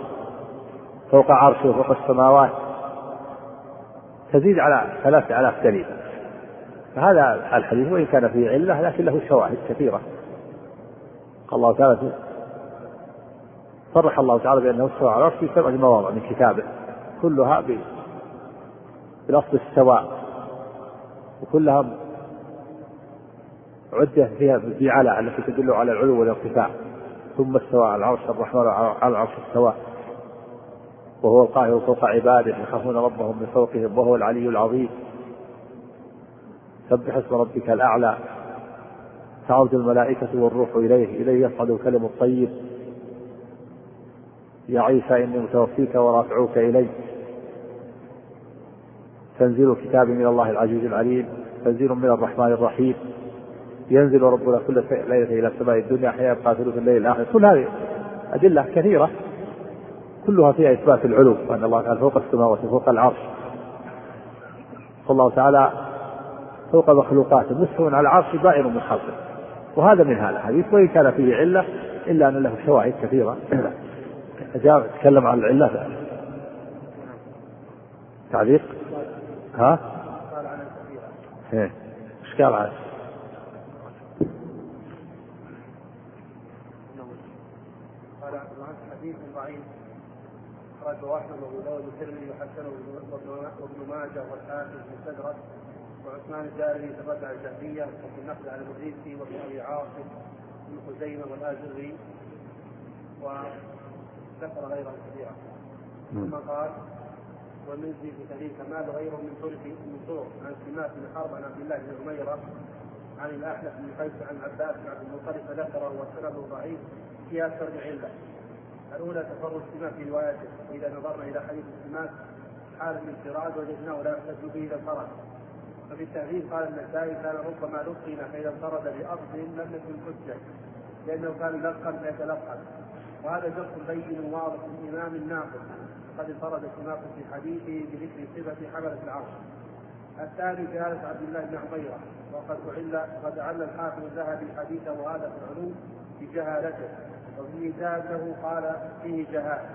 فوق عرشه وفوق السماوات تزيد على ثلاثة آلاف دليل. فهذا الحديث وإن كان فيه علة لكن له شواهد كثيرة. قال الله تعالى صرح الله تعالى بأنه استوى على العرش في سبعة مواضع من كتابه. كلها بلفظ السواء وكلها عدة فيها بعلى التي تدل على العلو والارتفاع. ثم استوى على العرش الرحمن على العرش استوى. وهو القاهر فوق عباده يخافون ربهم من فوقهم وهو العلي العظيم. سبح اسم ربك الأعلى. تعرج الملائكة والروح إليه إليه يصعد الكلم الطيب. يا عيسى إني متوفيك ورافعوك إلي تنزيل كتاب من الله العزيز العليم. تنزيل من الرحمن الرحيم. ينزل ربنا كل ليلة إلى السماء الدنيا حين يبقى ثلث الليل الآخر. كل هذه أدلة كثيرة كلها فيها إثبات العلو وأن الله تعالى فوق السماوات وفوق العرش. والله تعالى فوق مخلوقاته مستوى على العرش بائن من خلقه وهذا من هذا الحديث وإن كان فيه علة إلا أن له شواهد كثيرة. جاء تكلم عن العلة. تعليق؟ ها؟ إيه. إيش قال عنه؟ قال عن حديث ضعيف أخرجه أحمد وأبو داود والترمذي وحسنه وابن ماجه والحاكم المستدرك وعثمان الدارمي تبدع الجهمية وفي النقل على المدرسي وابن أبي عاصم بن خزيمة والآجري وذكر غيره كثيرا ثم قال ومنزي في تهذيب كمال غيره من طرق من طرق عن سماك بن حرب عن عبد الله بن عميرة عن الأحنف بن قيس عن عباس بن عبد المطلب فذكره وسنده ضعيف في أكثر من علة. الأولى تفرد سماك في روايته واذا نظرنا إلى حديث سماك حال الانفراد وجدناه لا يحتج به اذا انفرد. ففي التهذيب قال النسائي كان ربما لقن فإذا انفرد بأرض لم يكن حجة لأنه كان يلقن فيتلقن وهذا جرح بين واضح من امام ناقص قد انفرد سماك في حديثه بذكر صفة حملة العرش. الثاني جهالة عبد الله بن عميرة وقد أعل قد أعل الحافظ الذهبي حديثه وهذا في العلوم بجهالته وفي ميزان له قال فيه جهالة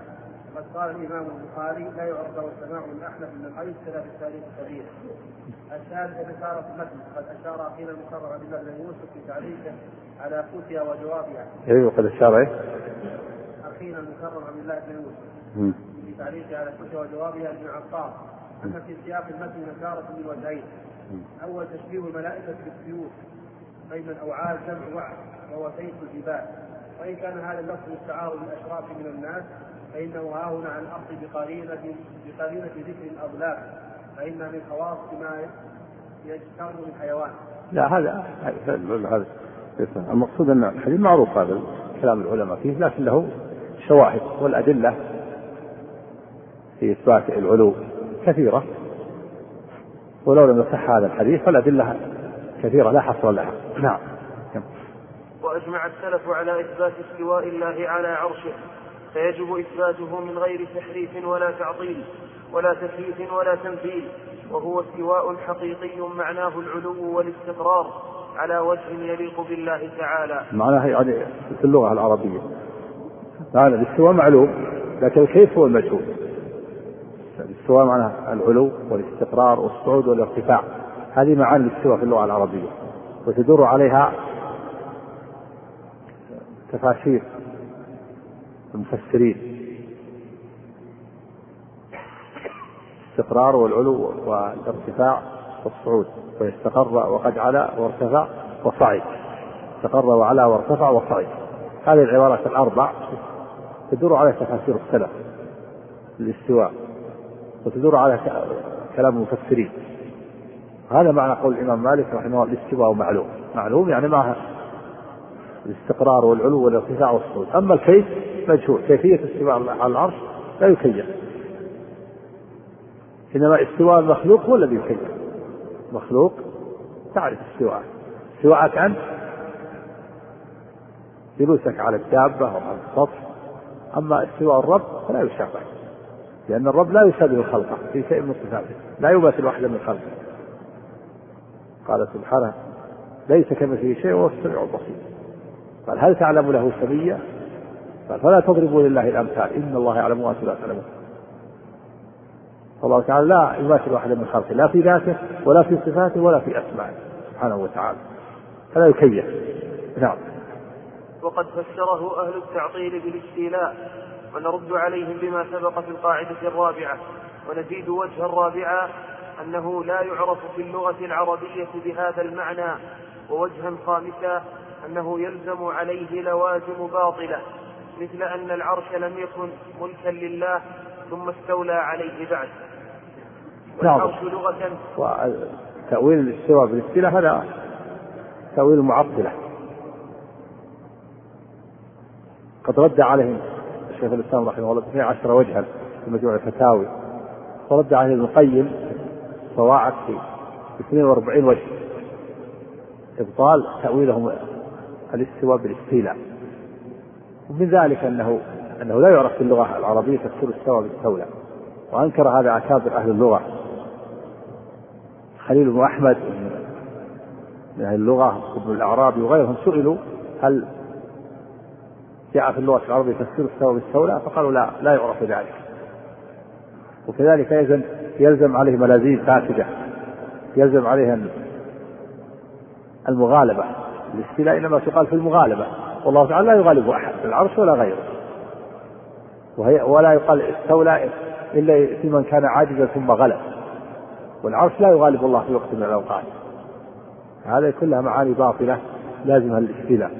قد قال الإمام البخاري لا يعرف له السماع من الحديث كذا في التاريخ الكبير. الثالث رسالة المتن قد أشار أخينا المكرر عبد الله بن يوسف في تعليقه على فتيا وجوابها. أيوه قد أشار إيه؟ أخينا المكرم عبد الله بن يوسف. في تعليقه على الفتيا وجوابها ابن عطار أن في سياق المتن نكارة من وجهين. أول تشبيه الملائكة بالسيوف بين الأوعال جمع وعد وهو سيف الجبال. وإن كان هذا اللفظ مستعار للأشراف من الناس فإنه ها هنا عن الأصل بقرينة بقرينة ذكر الأضلاف فإن من خواص ما يجتر من حيوان. لا هذا هذا المقصود أن الحديث معروف هذا كلام العلماء فيه لكن له شواهد والأدلة في إثبات العلو كثيرة. ولو لم يصح هذا الحديث فالأدلة كثيرة لا حصر لها. نعم. وأجمع السلف على إثبات استواء الله على عرشه. فيجب إثباته من غير تحريف ولا تعطيل ولا تكييف ولا تمثيل وهو استواء حقيقي معناه العلو والاستقرار على وجه يليق بالله تعالى. معناها يعني في اللغة العربية. معنى الاستواء معلوم لكن كيف هو المجهول. الاستواء معناها العلو والاستقرار والصعود والارتفاع. هذه معاني الاستواء في اللغة العربية وتدور عليها تفاسير المفسرين. الاستقرار والعلو والارتفاع والصعود. ويستقر وقد علا وارتفع وصعد. استقر وعلا وارتفع وصعد. هذه العبارات الأربع تدور على تفاسير السلف الاستواء وتدور على كلام المفسرين. هذا معنى قول الإمام مالك رحمه الله الاستواء معلوم. معلوم يعني معها الاستقرار والعلو والارتفاع والصعود أما الكيف مجهول. كيفية الاستواء على العرش لا يكيف. إنما استواء المخلوق هو الذي يكيف. مخلوق تعرف استواءه. استواءك أنت. جلوسك على الدابة أو على السطح. أما استواء الرب فلا يشابه لأن الرب لا يشابه خلقه في شيء من صفاته. لا يماثل واحدا من خلقه. قال سبحانه ليس كمثله شيء وهو السميع البصير. قال هل تعلم له سميا قال فلا تضربوا لله الأمثال. إن الله يعلم وأنتم لا تعلمون. فالله تعالى لا يماثل واحدا من خلقه لا في ذاته ولا في صفاته ولا في أسمائه سبحانه وتعالى. فلا يكيف. نعم. وقد فسره أهل التعطيل بالاستيلاء ونرد عليهم بما سبق في القاعدة الرابعة ونزيد وجها رابعا أنه لا يعرف في اللغة العربية بهذا المعنى ووجها خامسا أنه يلزم عليه لوازم باطلة مثل أن العرش لم يكن ملكا لله ثم استولى عليه بعد. نعم. لغة. وتأويل الاستواء بالاستيلاء هذا تأويل معطلة. قد رد عليهم الشيخ الإسلام رحمه الله 12 وجها في مجموع الفتاوي ورد عليه ابن القيم صواعق في 42 وجه. إبطال تأويلهم الاستواء بالاستيلاء. ومن ذلك انه أنه لا يعرف في اللغة العربية تفسير استوى باستولى وأنكر هذا أكابر أهل اللغة. خليل بن أحمد من أهل اللغة وابن الأعرابي وغيرهم سئلوا هل جاء في اللغة العربية تفسير السبب بالسولة فقالوا لا لا يعرف ذلك وكذلك يلزم يلزم عليه ملازيم فاسدة. يلزم عليه المغالبة. الاستيلاء إنما تقال في المغالبة. والله تعالى لا يغالب أحد في العرش ولا غيره. وهي ولا يقال استولى إلا في من كان عاجزا ثم غلب. والعرش لا يغالب الله في وقت من الأوقات. هذه كلها معاني باطلة لازمها الاستيلاء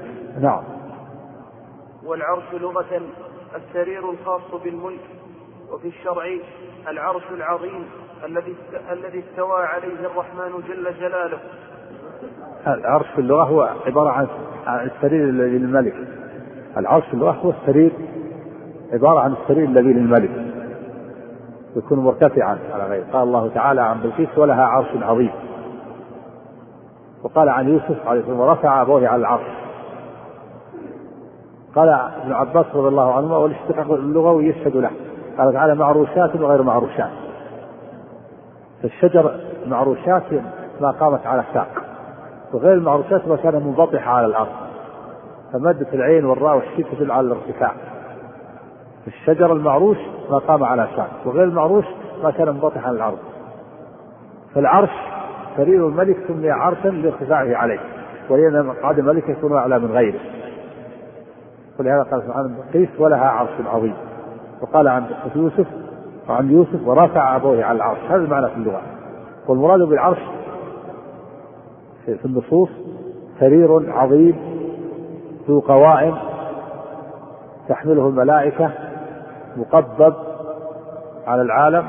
نعم. والعرش لغة السرير الخاص بالملك وفي الشرع العرش العظيم الذي الذي استوى عليه الرحمن جل جلاله. العرش في اللغة هو عبارة عن السرير الذي للملك. العرش في اللغة هو السرير عبارة عن السرير الذي للملك. يكون مرتفعا على غيره، قال الله تعالى عن بلقيس ولها عرش عظيم. وقال عن يوسف عليه السلام ورفع ابوه على العرش قال ابن عباس رضي الله عنهما والاشتقاق اللغوي يشهد له قال تعالى معروشات وغير معروشات فالشجر معروشات ما قامت على ساق وغير المعروشات ما كان منبطحا على الأرض. فمادة العين والراء والشين تدل على الارتفاع. الشجر المعروش ما قام على ساق وغير المعروش ما كان منبطحا على الأرض. فالعرش سرير الملك سمي عرشا لارتفاعه عليه ولأن مقعد الملك يكون أعلى من غيره. ولهذا قال سبحانه قيس ولها عرش عظيم وقال عن يوسف وعن يوسف ورفع أبوه على العرش. هذا المعنى في اللغة. والمراد بالعرش في النصوص سرير عظيم ذو قوائم تحمله الملائكة مقبب على العالم.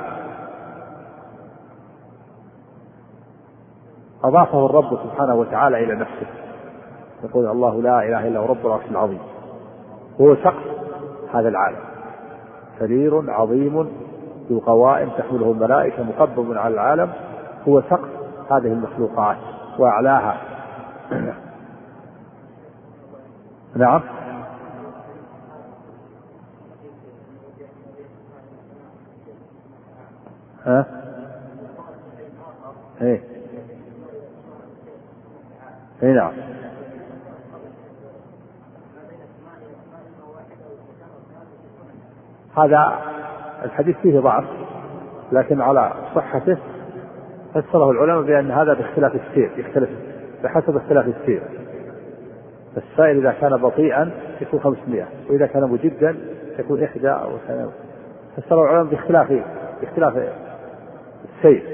أضافه الرب سبحانه وتعالى إلى نفسه. يقول الله لا إله إلا هو رب العرش العظيم. هو سقف هذا العالم. سرير عظيم ذو قوائم تحمله الملائكة مقبب على العالم. هو سقف هذه المخلوقات. وأعلاها نعم. ها؟ إيه. اي نعم. هذا الحديث فيه ضعف لكن على صحته فسره العلماء بأن هذا باختلاف السير يختلف بحسب اختلاف السير. السائر إذا كان بطيئا يكون 500 وإذا كان مجدا يكون إحدى أو ثلاثة فسره العلماء باختلاف باختلاف السير.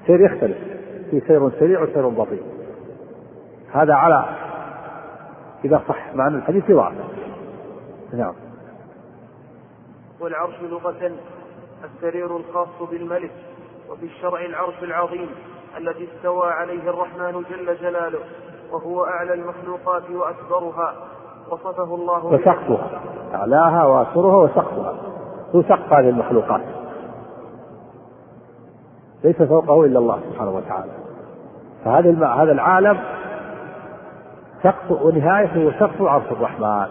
السير يختلف في سير سريع وسير بطيء. هذا على إذا صح مع أن الحديث ضعف نعم. والعرش لغة السرير الخاص بالملك وفي الشرع العرش العظيم الذي استوى عليه الرحمن جل جلاله وهو أعلى المخلوقات وأكبرها. وصفه الله وسقفها. أعلاها وأسرها وسقفها. هو سقف هذه المخلوقات. ليس فوقه إلا الله سبحانه وتعالى. فهذا هذا العالم سقف ونهايته سقف عرش الرحمن.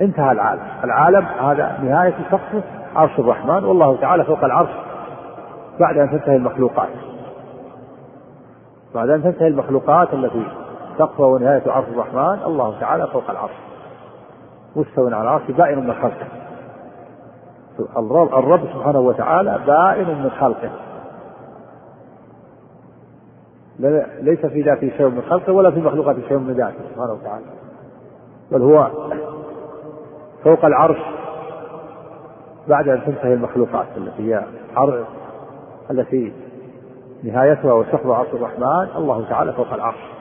انتهى العالم. العالم هذا نهاية سقفه عرش الرحمن والله تعالى فوق العرش بعد أن تنتهي المخلوقات. بعد أن تنتهي المخلوقات التي سقفها ونهاية عرش الرحمن الله تعالى فوق العرش. مستوى على العرش بائن من خلقه. الرب سبحانه وتعالى بائن من خلقه. ليس في ذاته شيء من خلقه ولا في مخلوقاته شيء من ذاته سبحانه وتعالى. بل هو فوق العرش بعد أن تنتهي المخلوقات التي هي التي نهايتها وسحب عرش الرحمن الله تعالى فوق العرش.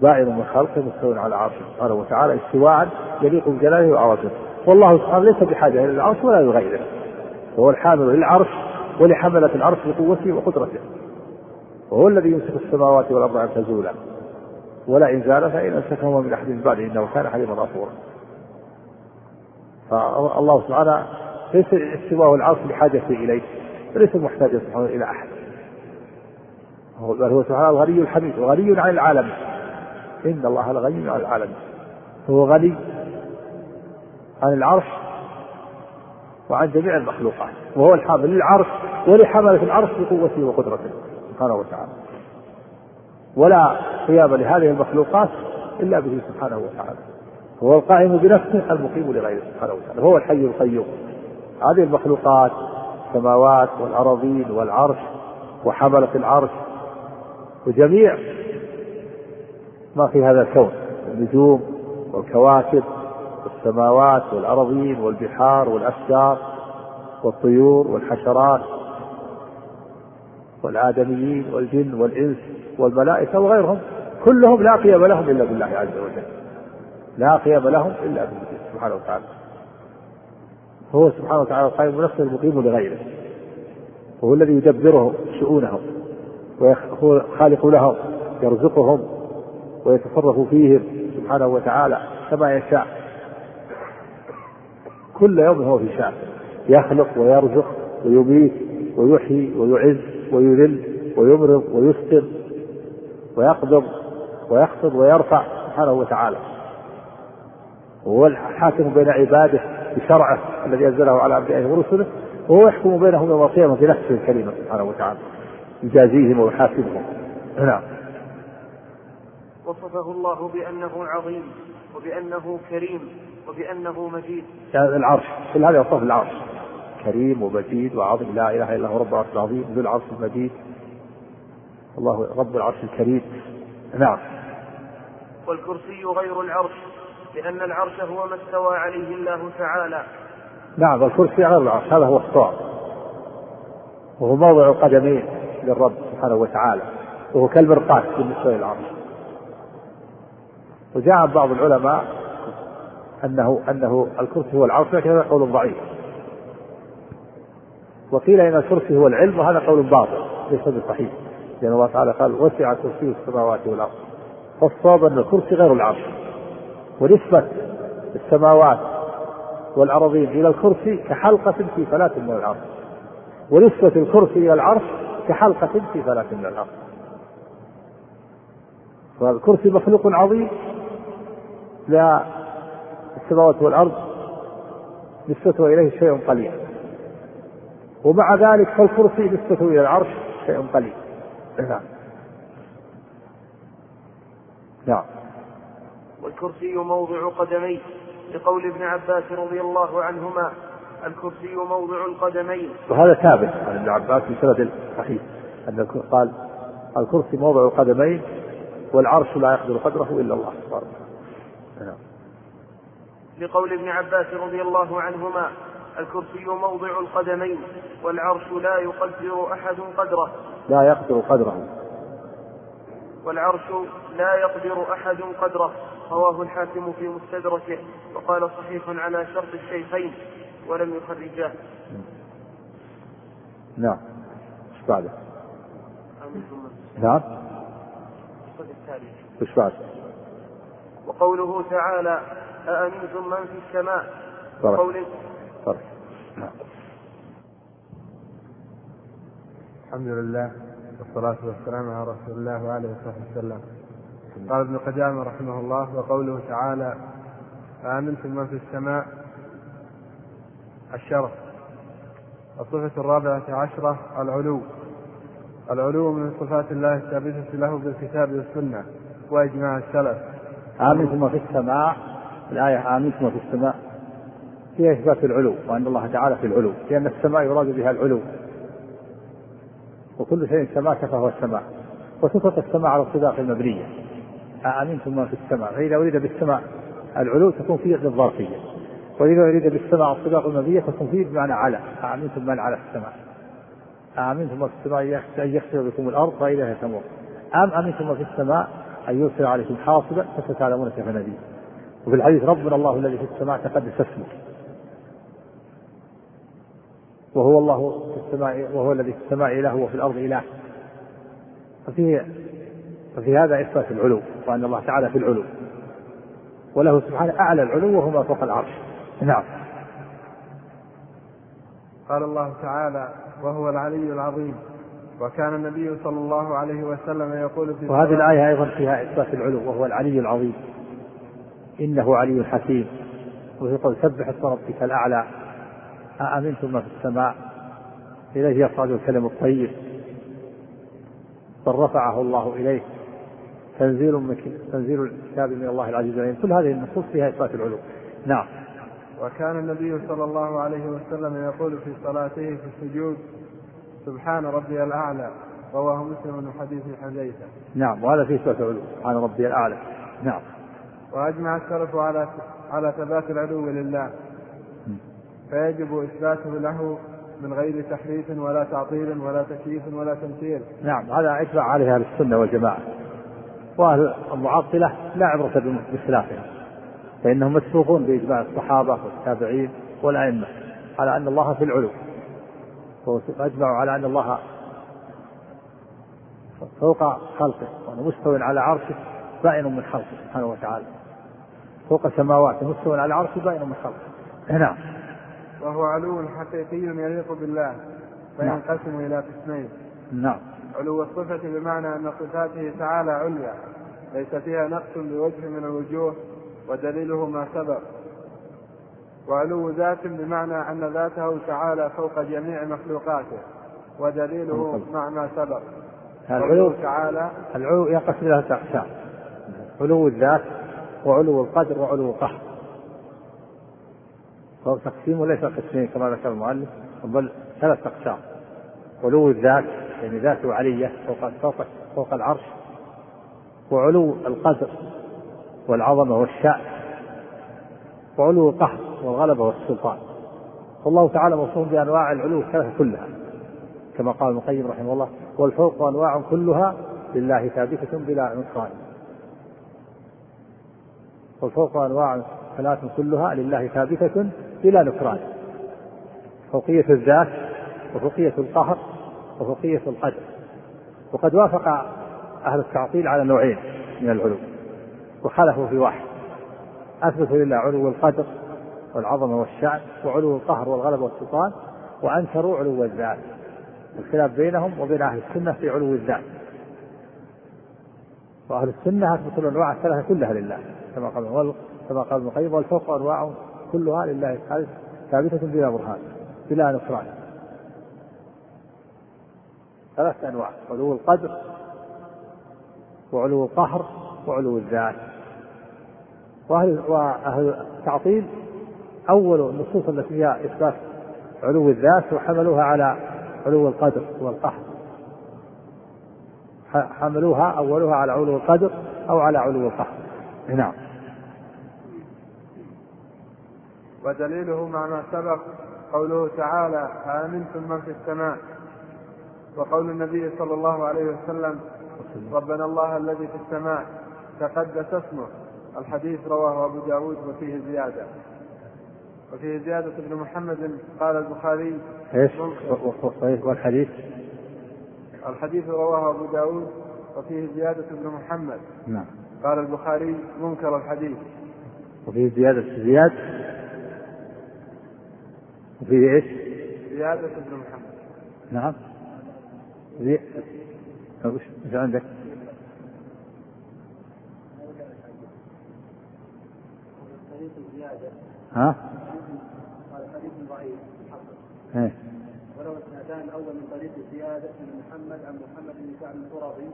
بائن من خلقه مستوى على عرشه سبحانه وتعالى استواء يليق بجلاله وعظمته والله سبحانه ليس بحاجة إلى العرش ولا لغيره. وهو الحامل للعرش ولحملة العرش بقوته وقدرته. وهو الذي يمسك السماوات والأرض أن تزولا. ولا ان زال فإن أمسكهما من أحد من بعده إنه كان حليما غفورا. فالله سبحانه ليس استواء العرش بحاجة إليه وليس محتاجا سبحانه إلى أحد. بل هو سبحانه الغني الحميد وغني عن العالم. إن الله لغني عن العالم. هو غني عن العرش وعن جميع المخلوقات. وهو الحامل للعرش ولحملة العرش بقوته وقدرته سبحانه وتعالى. ولا قيام لهذه المخلوقات إلا به سبحانه وتعالى. هو القائم بنفسه المقيم لغيره سبحانه وتعالى هو الحي القيوم. هذه المخلوقات السماوات والأراضين والعرش وحملة العرش وجميع ما في هذا الكون النجوم والكواكب والسماوات والأراضين والبحار والأشجار والطيور والحشرات والآدميين والجن والإنس والملائكة وغيرهم كلهم لا قيم لهم إلا بالله عز وجل. لا قيام لهم إلا به سبحانه وتعالى. هو سبحانه وتعالى القائم بنفسه المقيم لغيره. وهو الذي يدبره شؤونهم وهو خالق لهم يرزقهم ويتصرف فيهم سبحانه وتعالى كما يشاء. كل يوم هو في شأن يخلق ويرزق ويميت ويحيي ويعز ويذل ويمرض ويسقط ويقبض ويخفض ويرفع سبحانه وتعالى. وهو الحاكم بين عباده بشرعه الذي أنزله على أنبيائه ورسله وهو يحكم بينهم يوم القيامة بنفسه الكريمه سبحانه وتعالى يجازيهم ويحاسبهم. نعم. وصفه الله بأنه عظيم وبأنه كريم وبأنه مجيد. يعني العرش كل هذا يوصف العرش. كريم ومجيد وعظيم لا إله إلا هو رب العرش العظيم ذو العرش المجيد. الله رب العرش الكريم. نعم. والكرسي غير العرش. لأن العرش هو ما استوى عليه الله تعالى. نعم الكرسي غير العرش هذا هو الصواب. وهو موضع القدمين للرب سبحانه وتعالى. وهو كالمرقاة بالنسبة للعرش. وجاء بعض العلماء أنه أنه الكرسي هو العرش لكن هذا قول ضعيف. وقيل إن الكرسي هو العلم وهذا قول باطل ليس بصحيح. لأن الله تعالى قال وسع كرسي السماوات والأرض. فالصواب أن الكرسي غير العرش. ونسبة السماوات والأراضين إلى الكرسي كحلقة في فلاة من العرش. ونسبة الكرسي إلى العرش كحلقة في فلاة من العرش. فالكرسي مخلوق عظيم. لا السماوات والأرض نسبته إليه شيء قليل. ومع ذلك فالكرسي نسبته إلى العرش شيء قليل. نعم نعم. والكرسي موضع قدميه لقول ابن عباس رضي الله عنهما الكرسي موضع القدمين. وهذا ثابت عن ابن عباس في سند صحيح أن قال الكرسي موضع قدمين والعرش لا يقدر قدره إلا الله سبحانه نعم. لقول ابن عباس رضي الله عنهما الكرسي موضع القدمين والعرش لا يقدر أحد قدره. لا يقدر قدره. والعرش لا يقدر أحد قدره. رواه الحاكم في مستدركه وقال صحيح على شرط الشيخين ولم يخرجاه. نعم. إيش بعده؟ نعم. إيش بعد؟ وقوله تعالى أأمنتم من في السماء؟ وقول نعم. الحمد لله والصلاة والسلام على رسول الله وآله وصحبه وسلم. قال ابن قدامة رحمه الله وقوله تعالى أأمنتم من في السماء. الشرف. الصفة الرابعة عشرة العلو. العلو من صفات الله الثابتة له بالكتاب والسنة وإجماع السلف. آمنتم في السماء. الآية آمنتم في السماء. فيها إثبات العلو وأن الله تعالى في العلو لأن السماء يراد بها العلو. وكل شيء سماك فهو السماء. وتطلق السماء على الصداق المبنية. أأمنتم من في السماء؟ فإذا أريد بالسماء العلو تكون فيه للظرفية وإذا أريد بالسماء الصداق المبنية تكون فيه بمعنى على. أأمنتم من على السماء؟ أأمنتم من في السماء أن يخسر بكم الأرض فإذا هي تمر أم أمنتم من في السماء أن يرسل عليكم حاصبا فستعلمون كيف نذير؟ وفي الحديث ربنا الله الذي في السماء تقدس اسمه. وهو الله في السماء وهو الذي في السماء إله وفي الأرض إله. ففي ففي هذا إثبات العلو وأن الله تعالى في العلو. وله سبحانه أعلى العلو وهو ما فوق العرش. نعم. قال الله تعالى وهو العلي العظيم. وكان النبي صلى الله عليه وسلم يقول في وهذه الآية أيضا فيها إثبات العلو وهو العلي العظيم. إنه علي حكيم. وفي قول سبح اسم ربك الأعلى. أأمنتم ما في السماء؟ إليه يصعد الكلم الطيب. بل رفعه الله إليه. تنزيل من تنزيل الكتاب من الله العزيز العليم. كل هذه النصوص فيها إثبات العلو. نعم. وكان النبي صلى الله عليه وسلم يقول في صلاته في السجود سبحان ربي الأعلى رواه مسلم من حديث حذيفة. نعم وهذا فيه إثبات العلو. سبحان ربي الأعلى. نعم. وأجمع السلف على على ثبات العلو لله. فيجب إثباته له من غير تحريف ولا تعطيل ولا تكييف ولا تمثيل. نعم هذا إجماع عليه أهل السنة والجماعة. وأهل المعطلة لا عبرة بخلافهم فإنهم مسبوقون بإجماع الصحابة والتابعين والأئمة على أن الله في العلو وأجمعوا على أن الله فوق خلقه وأنه مستوى على عرشه بائن من خلقه سبحانه وتعالى. فوق سماواته مستوى على عرشه بائن من خلقه. نعم. وهو علو حقيقي يليق بالله فينقسم إلى قسمين. نعم. علو الصفة بمعنى أن صفاته تعالى عليا. ليس فيها نقص بوجه من الوجوه ودليله ما سبق. وعلو ذات بمعنى أن ذاته تعالى فوق جميع مخلوقاته ودليله مع ما سبق. العلو تعالى العلو ينقسم إلى أقسام علو الذات وعلو القدر وعلو القهر. فهو تقسيم ليس قسمين كما ذكر المؤلف بل ثلاث أقسام. علو الذات يعني ذاته علية فوق فوق فوق العرش وعلو القدر والعظمة والشأن وعلو القهر والغلبة والسلطان. والله تعالى موصوف بأنواع العلو الثلاثة كلها كما قال ابن القيم رحمه الله والفوق أنواع كلها لله ثابتة بلا نقصان. والفوق أنواع ثلاث كلها لله ثابتة بلا نكران فوقية الذات وفوقية القهر وفوقية القدر. وقد وافق أهل التعطيل على نوعين من العلو وخلفوا في واحد. أثبتوا لله علو القدر والعظمة والشأن وعلو القهر والغلبة والسلطان وأنكروا علو الذات. الخلاف بينهم وبين أهل السنة في علو الذات. وأهل السنة أثبتوا الأنواع الثلاثة كلها لله كما قال كما قال ابن القيم والفوق أنواع كلها لله ثابتة بلا برهان بلا نصران. ثلاثة أنواع علو القدر وعلو القهر وعلو الذات. وأهل, وأهل التعطيل أول النصوص التي فيها إثبات علو الذات وحملوها على علو القدر والقهر. حملوها أولها على علو القدر أو على علو القهر. نعم. ودليله مع ما سبق قوله تعالى أأمنتم من في السماء. وقول النبي صلى الله عليه وسلم ربنا الله الذي في السماء تقدس اسمه. الحديث رواه أبو داود وفيه زيادة. وفيه زيادة ابن محمد قال البخاري. إيش؟ والحديث؟ الحديث؟ رواه أبو داود وفيه زيادة ابن محمد. نعم. قال البخاري منكر الحديث. وفيه زيادة زياد وفيه إيش؟ زيادة ابن محمد. نعم. زي إيش عندك؟ ها؟ حديث ضعيف إيه ولو اسنادان الأول من طريق زيادة بن محمد عن محمد بن كعب القرظي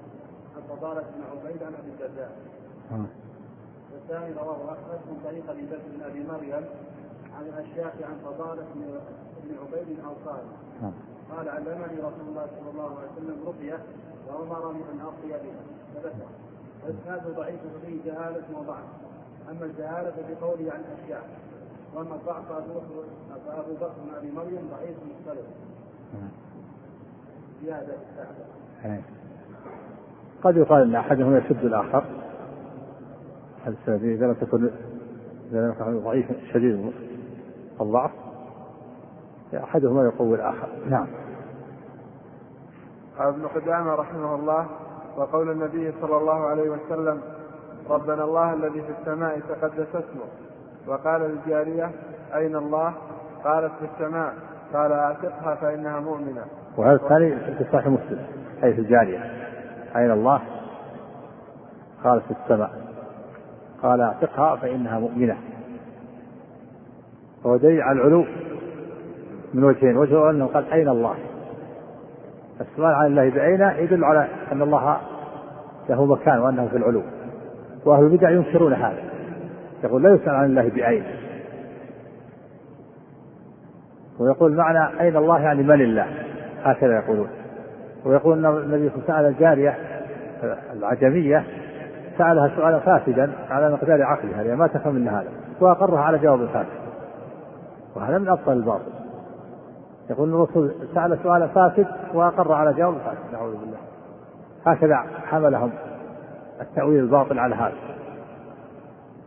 عن فضالة بن عبيد عن أبي الدرداء. والثاني رواه أحمد من طريق أبي بكر بن أبي مريم عن الأشياخ عن فضالة بن عبيد أو قال قال علمني رسول الله صلى الله عليه وسلم رقية وأمرني أن أرقي بها. فذكر. واسناده ضعيف فيه جهالة وضعف. أما الجهالة بقوله عن اشياء وأما الضعف فأبو بكر بن أبي مريم ضعيف مختلف. زيادة إيه. قد يقال أن أحدهم يشد الآخر. إذا لم تكن إذا لم يكن ضعيف شديد. الضعف أحدهما يقوي الآخر. نعم. ابن قدامه رحمه الله وقول النبي صلى الله عليه وسلم ربنا الله الذي في السماء تقدس اسمه. وقال للجارية أين الله؟ قالت في السماء. قال أعتقها فإنها مؤمنة. وهذا الثاني في صحيح مسلم أي في الجارية. أين الله؟ قالت في السماء. قال اعتقها فإنها مؤمنة. وهو دليل على العلو من وجهين. وجه أنه قال أين الله؟ السؤال عن الله بأين يدل على أن الله له مكان وأنه في العلو. وأهل البدع ينكرون هذا. يقول لا يسأل عن الله بأين. ويقول معنى أين الله يعني من الله؟ هكذا يقولون. ويقول النبي سأل الجارية العجمية سألها سؤالا فاسدا على مقدار عقلها لأن ما تفهم من هذا وأقرها على جواب فاسد. وهذا من أبطل الباطل. يقول الرسول سأل سؤالا فاسد وأقر على جواب فاسد. نعوذ بالله. هكذا حملهم التأويل الباطل على هذا.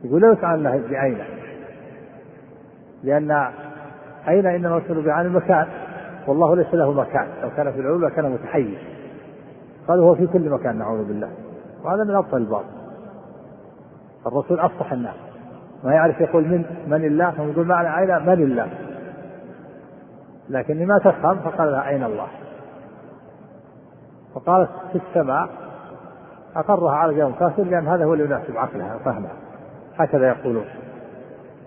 يقول لا يسأل الله بعين لأن أين إنما يسأل بعين المكان؟ والله ليس له مكان. لو كان في العلو لكان متحيز. قال هو في كل مكان نعوذ بالله. وهذا من أبطل الباطل. الرسول أفصح الناس. ما يعرف يقول من من الله؟ ثم يقول معنى أين من الله. لكن لما تفهم فقال لها أين الله. فقالت في السماء أقرها على جواب كافر لأن هذا هو اللي يناسب عقلها وفهمها هكذا يقولون.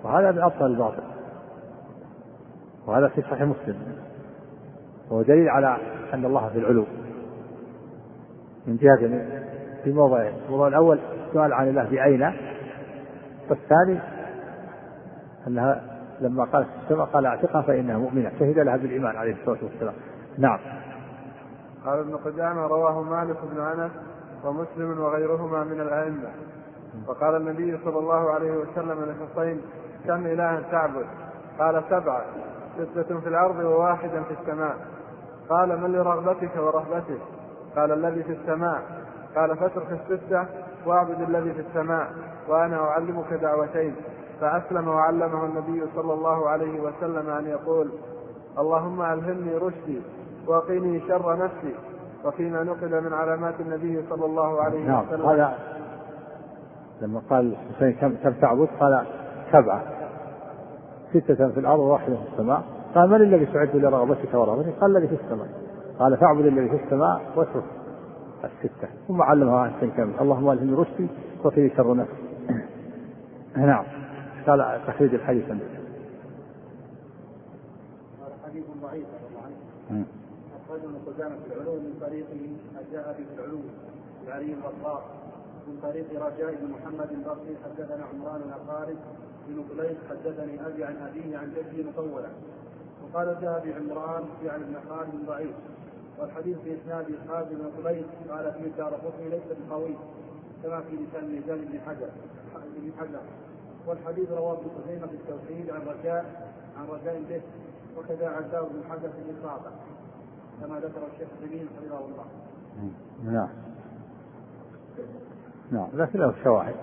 وهذا من أبطل الباطل. وهذا في صحيح مسلم. وهو دليل على أن الله في العلو. من جهة في موضعين الموضوع الأول السؤال عن الله بأين والثاني أنها لما قالت السماء قال اعتقها فإنها مؤمنة شهد لها بالإيمان عليه الصلاة والسلام. نعم. قال ابن قدامة رواه مالك بن أنس ومسلم وغيرهما من الأئمة. وقال النبي صلى الله عليه وسلم لحسين كم إلها تعبد؟ قال سبعة ستة في الأرض وواحدا في السماء. قال من لرغبتك ورهبتك؟ قال الذي في السماء. قال فاترك الستة واعبد الذي في السماء. وأنا أعلمك دعوتين. فأسلم وعلمه النبي صلى الله عليه وسلم أن يقول اللهم ألهمني رشدي وقني شر نفسي وفيما نقل من علامات النبي صلى الله عليه نعم وسلم. هذا لما قال حسين كم كم تعبد؟ قال سبعة. ستة في الأرض وواحدة في السماء. قال من الذي تعد لرغبتك ورغبتك؟ قال الذي في السماء. قال فاعبد الذي في السماء واترك الستة. ثم علمها حسين كم اللهم ألهمني رشدي وقني شر نفسي. نعم. قال تخريج الحديث ضعيف الله عنه. أخرجه ابن قدامة في العلوم من طريق الذهبي في العلوم من طريق رجاء بن محمد البصري حدثنا عمران بن خالد بن قليس حدثني أبي عن أبيه عن جده مطولا وقال الذهبي عمران يعني ابن خالد ضعيف. والحديث في اسناد خالد بن قليس قال فيه الدار قطني ليس بقوي كما في لسان ميزان بن حجر بن حجر. والحديث رواه ابن خزيمة في التوحيد عن رجاء عن رجاء به وكذا عزاه بن حجر في الاصابه كما ذكر الشيخ سليم حفظه الله. نعم. نعم لكن له شواهد.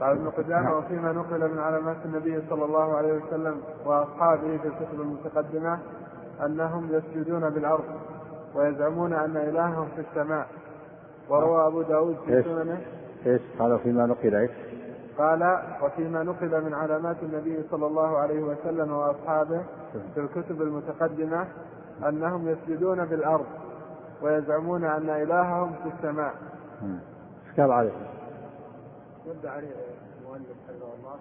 قال ابن قدامة وفيما نقل من علامات النبي صلى الله عليه وسلم وأصحابه في الكتب المتقدمة أنهم يسجدون بالأرض ويزعمون أن إلههم في السماء وروى أبو داود في سننه إيش قال فيما نقل إيش؟ قال وفيما نقل من علامات النبي صلى الله عليه وسلم وأصحابه في الكتب المتقدمة أنهم يسجدون بالأرض ويزعمون أن إلههم في السماء. إيش قال عليه؟ رد عليه المؤلف حفظه الله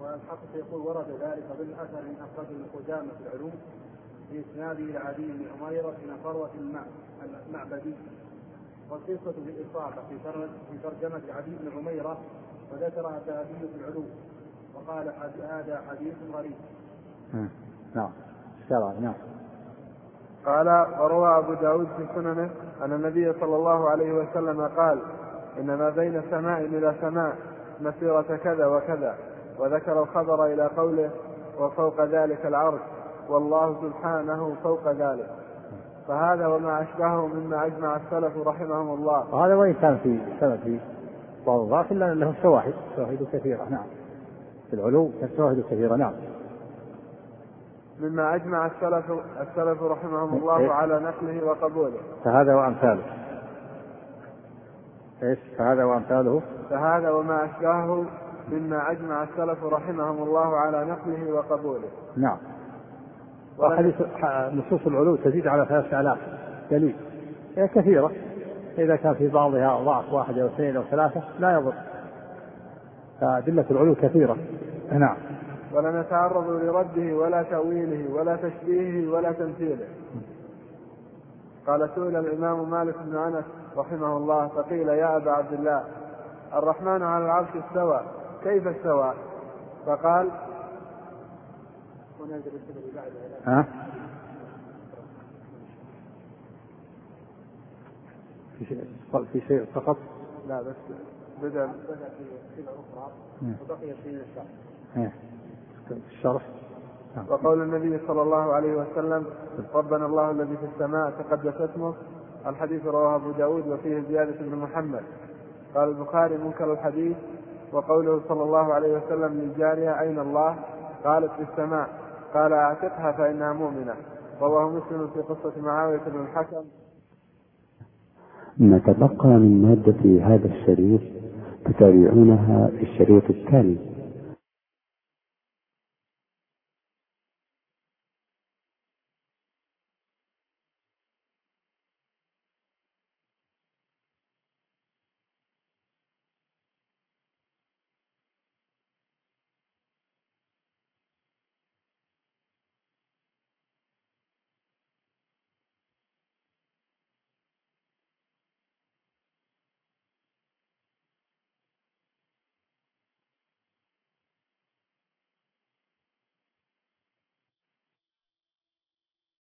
والحق يقول ورد ذلك ضمن اثر اخرجه ابن قدامه في العلوم في إسناده إلى عدي بن عميره بن فروه المعبدي والقصة في الإصابة في في ترجمة عدي بن عميرة وذكرها الذهبي في العلوم وقال هذا حديث غريب. نعم. نعم. قال وروى أبو داود في سننه أن النبي صلى الله عليه وسلم قال إن ما بين سماء إلى سماء مسيرة كذا وكذا وذكر الخبر إلى قوله وفوق ذلك العرش والله سبحانه فوق ذلك فهذا وما أشبهه مما أجمع السلف رحمهم الله وهذا وإن كان في سبب بعض الضعف إلا له شواهد شواهد كثيرة نعم. في العلو شواهد كثيرة نعم. مما أجمع السلف السلف رحمهم الله إيه؟ على نقله وقبوله. فهذا وأمثاله. إيش؟ فهذا وأمثاله؟ فهذا وما اشباهه مما أجمع السلف رحمهم الله على نقله وقبوله. نعم. وحديث نصوص العلو تزيد على ثلاثة آلاف دليل. هي كثيرة. إذا كان في بعضها ضعف واحد أو اثنين أو ثلاثة لا يضر. فأدلة العلو كثيرة. نعم. ولا نتعرض لرده ولا تأويله ولا تشبيهه ولا تمثيله. قال سئل الإمام مالك بن أنس رحمه الله فقيل يا أبا عبد الله الرحمن على العرش استوى كيف استوى؟ فقال ها؟ في شيء في شيء فقط؟ لا بس بدأ بدأ في أخرى وبقي في الشرح. في الشرح؟ وقول النبي صلى الله عليه وسلم ربنا الله الذي في السماء تقدس اسمه. الحديث رواه أبو داود وفيه زيادة بن محمد. قال البخاري منكر الحديث. وقوله صلى الله عليه وسلم للجارية أين الله؟ قالت في السماء. قال أعتقها فإنها مؤمنة. رواه مسلم في قصة معاوية بن الحكم. ما تبقى من مادة هذا الشريط تتابعونها في الشريط التالي.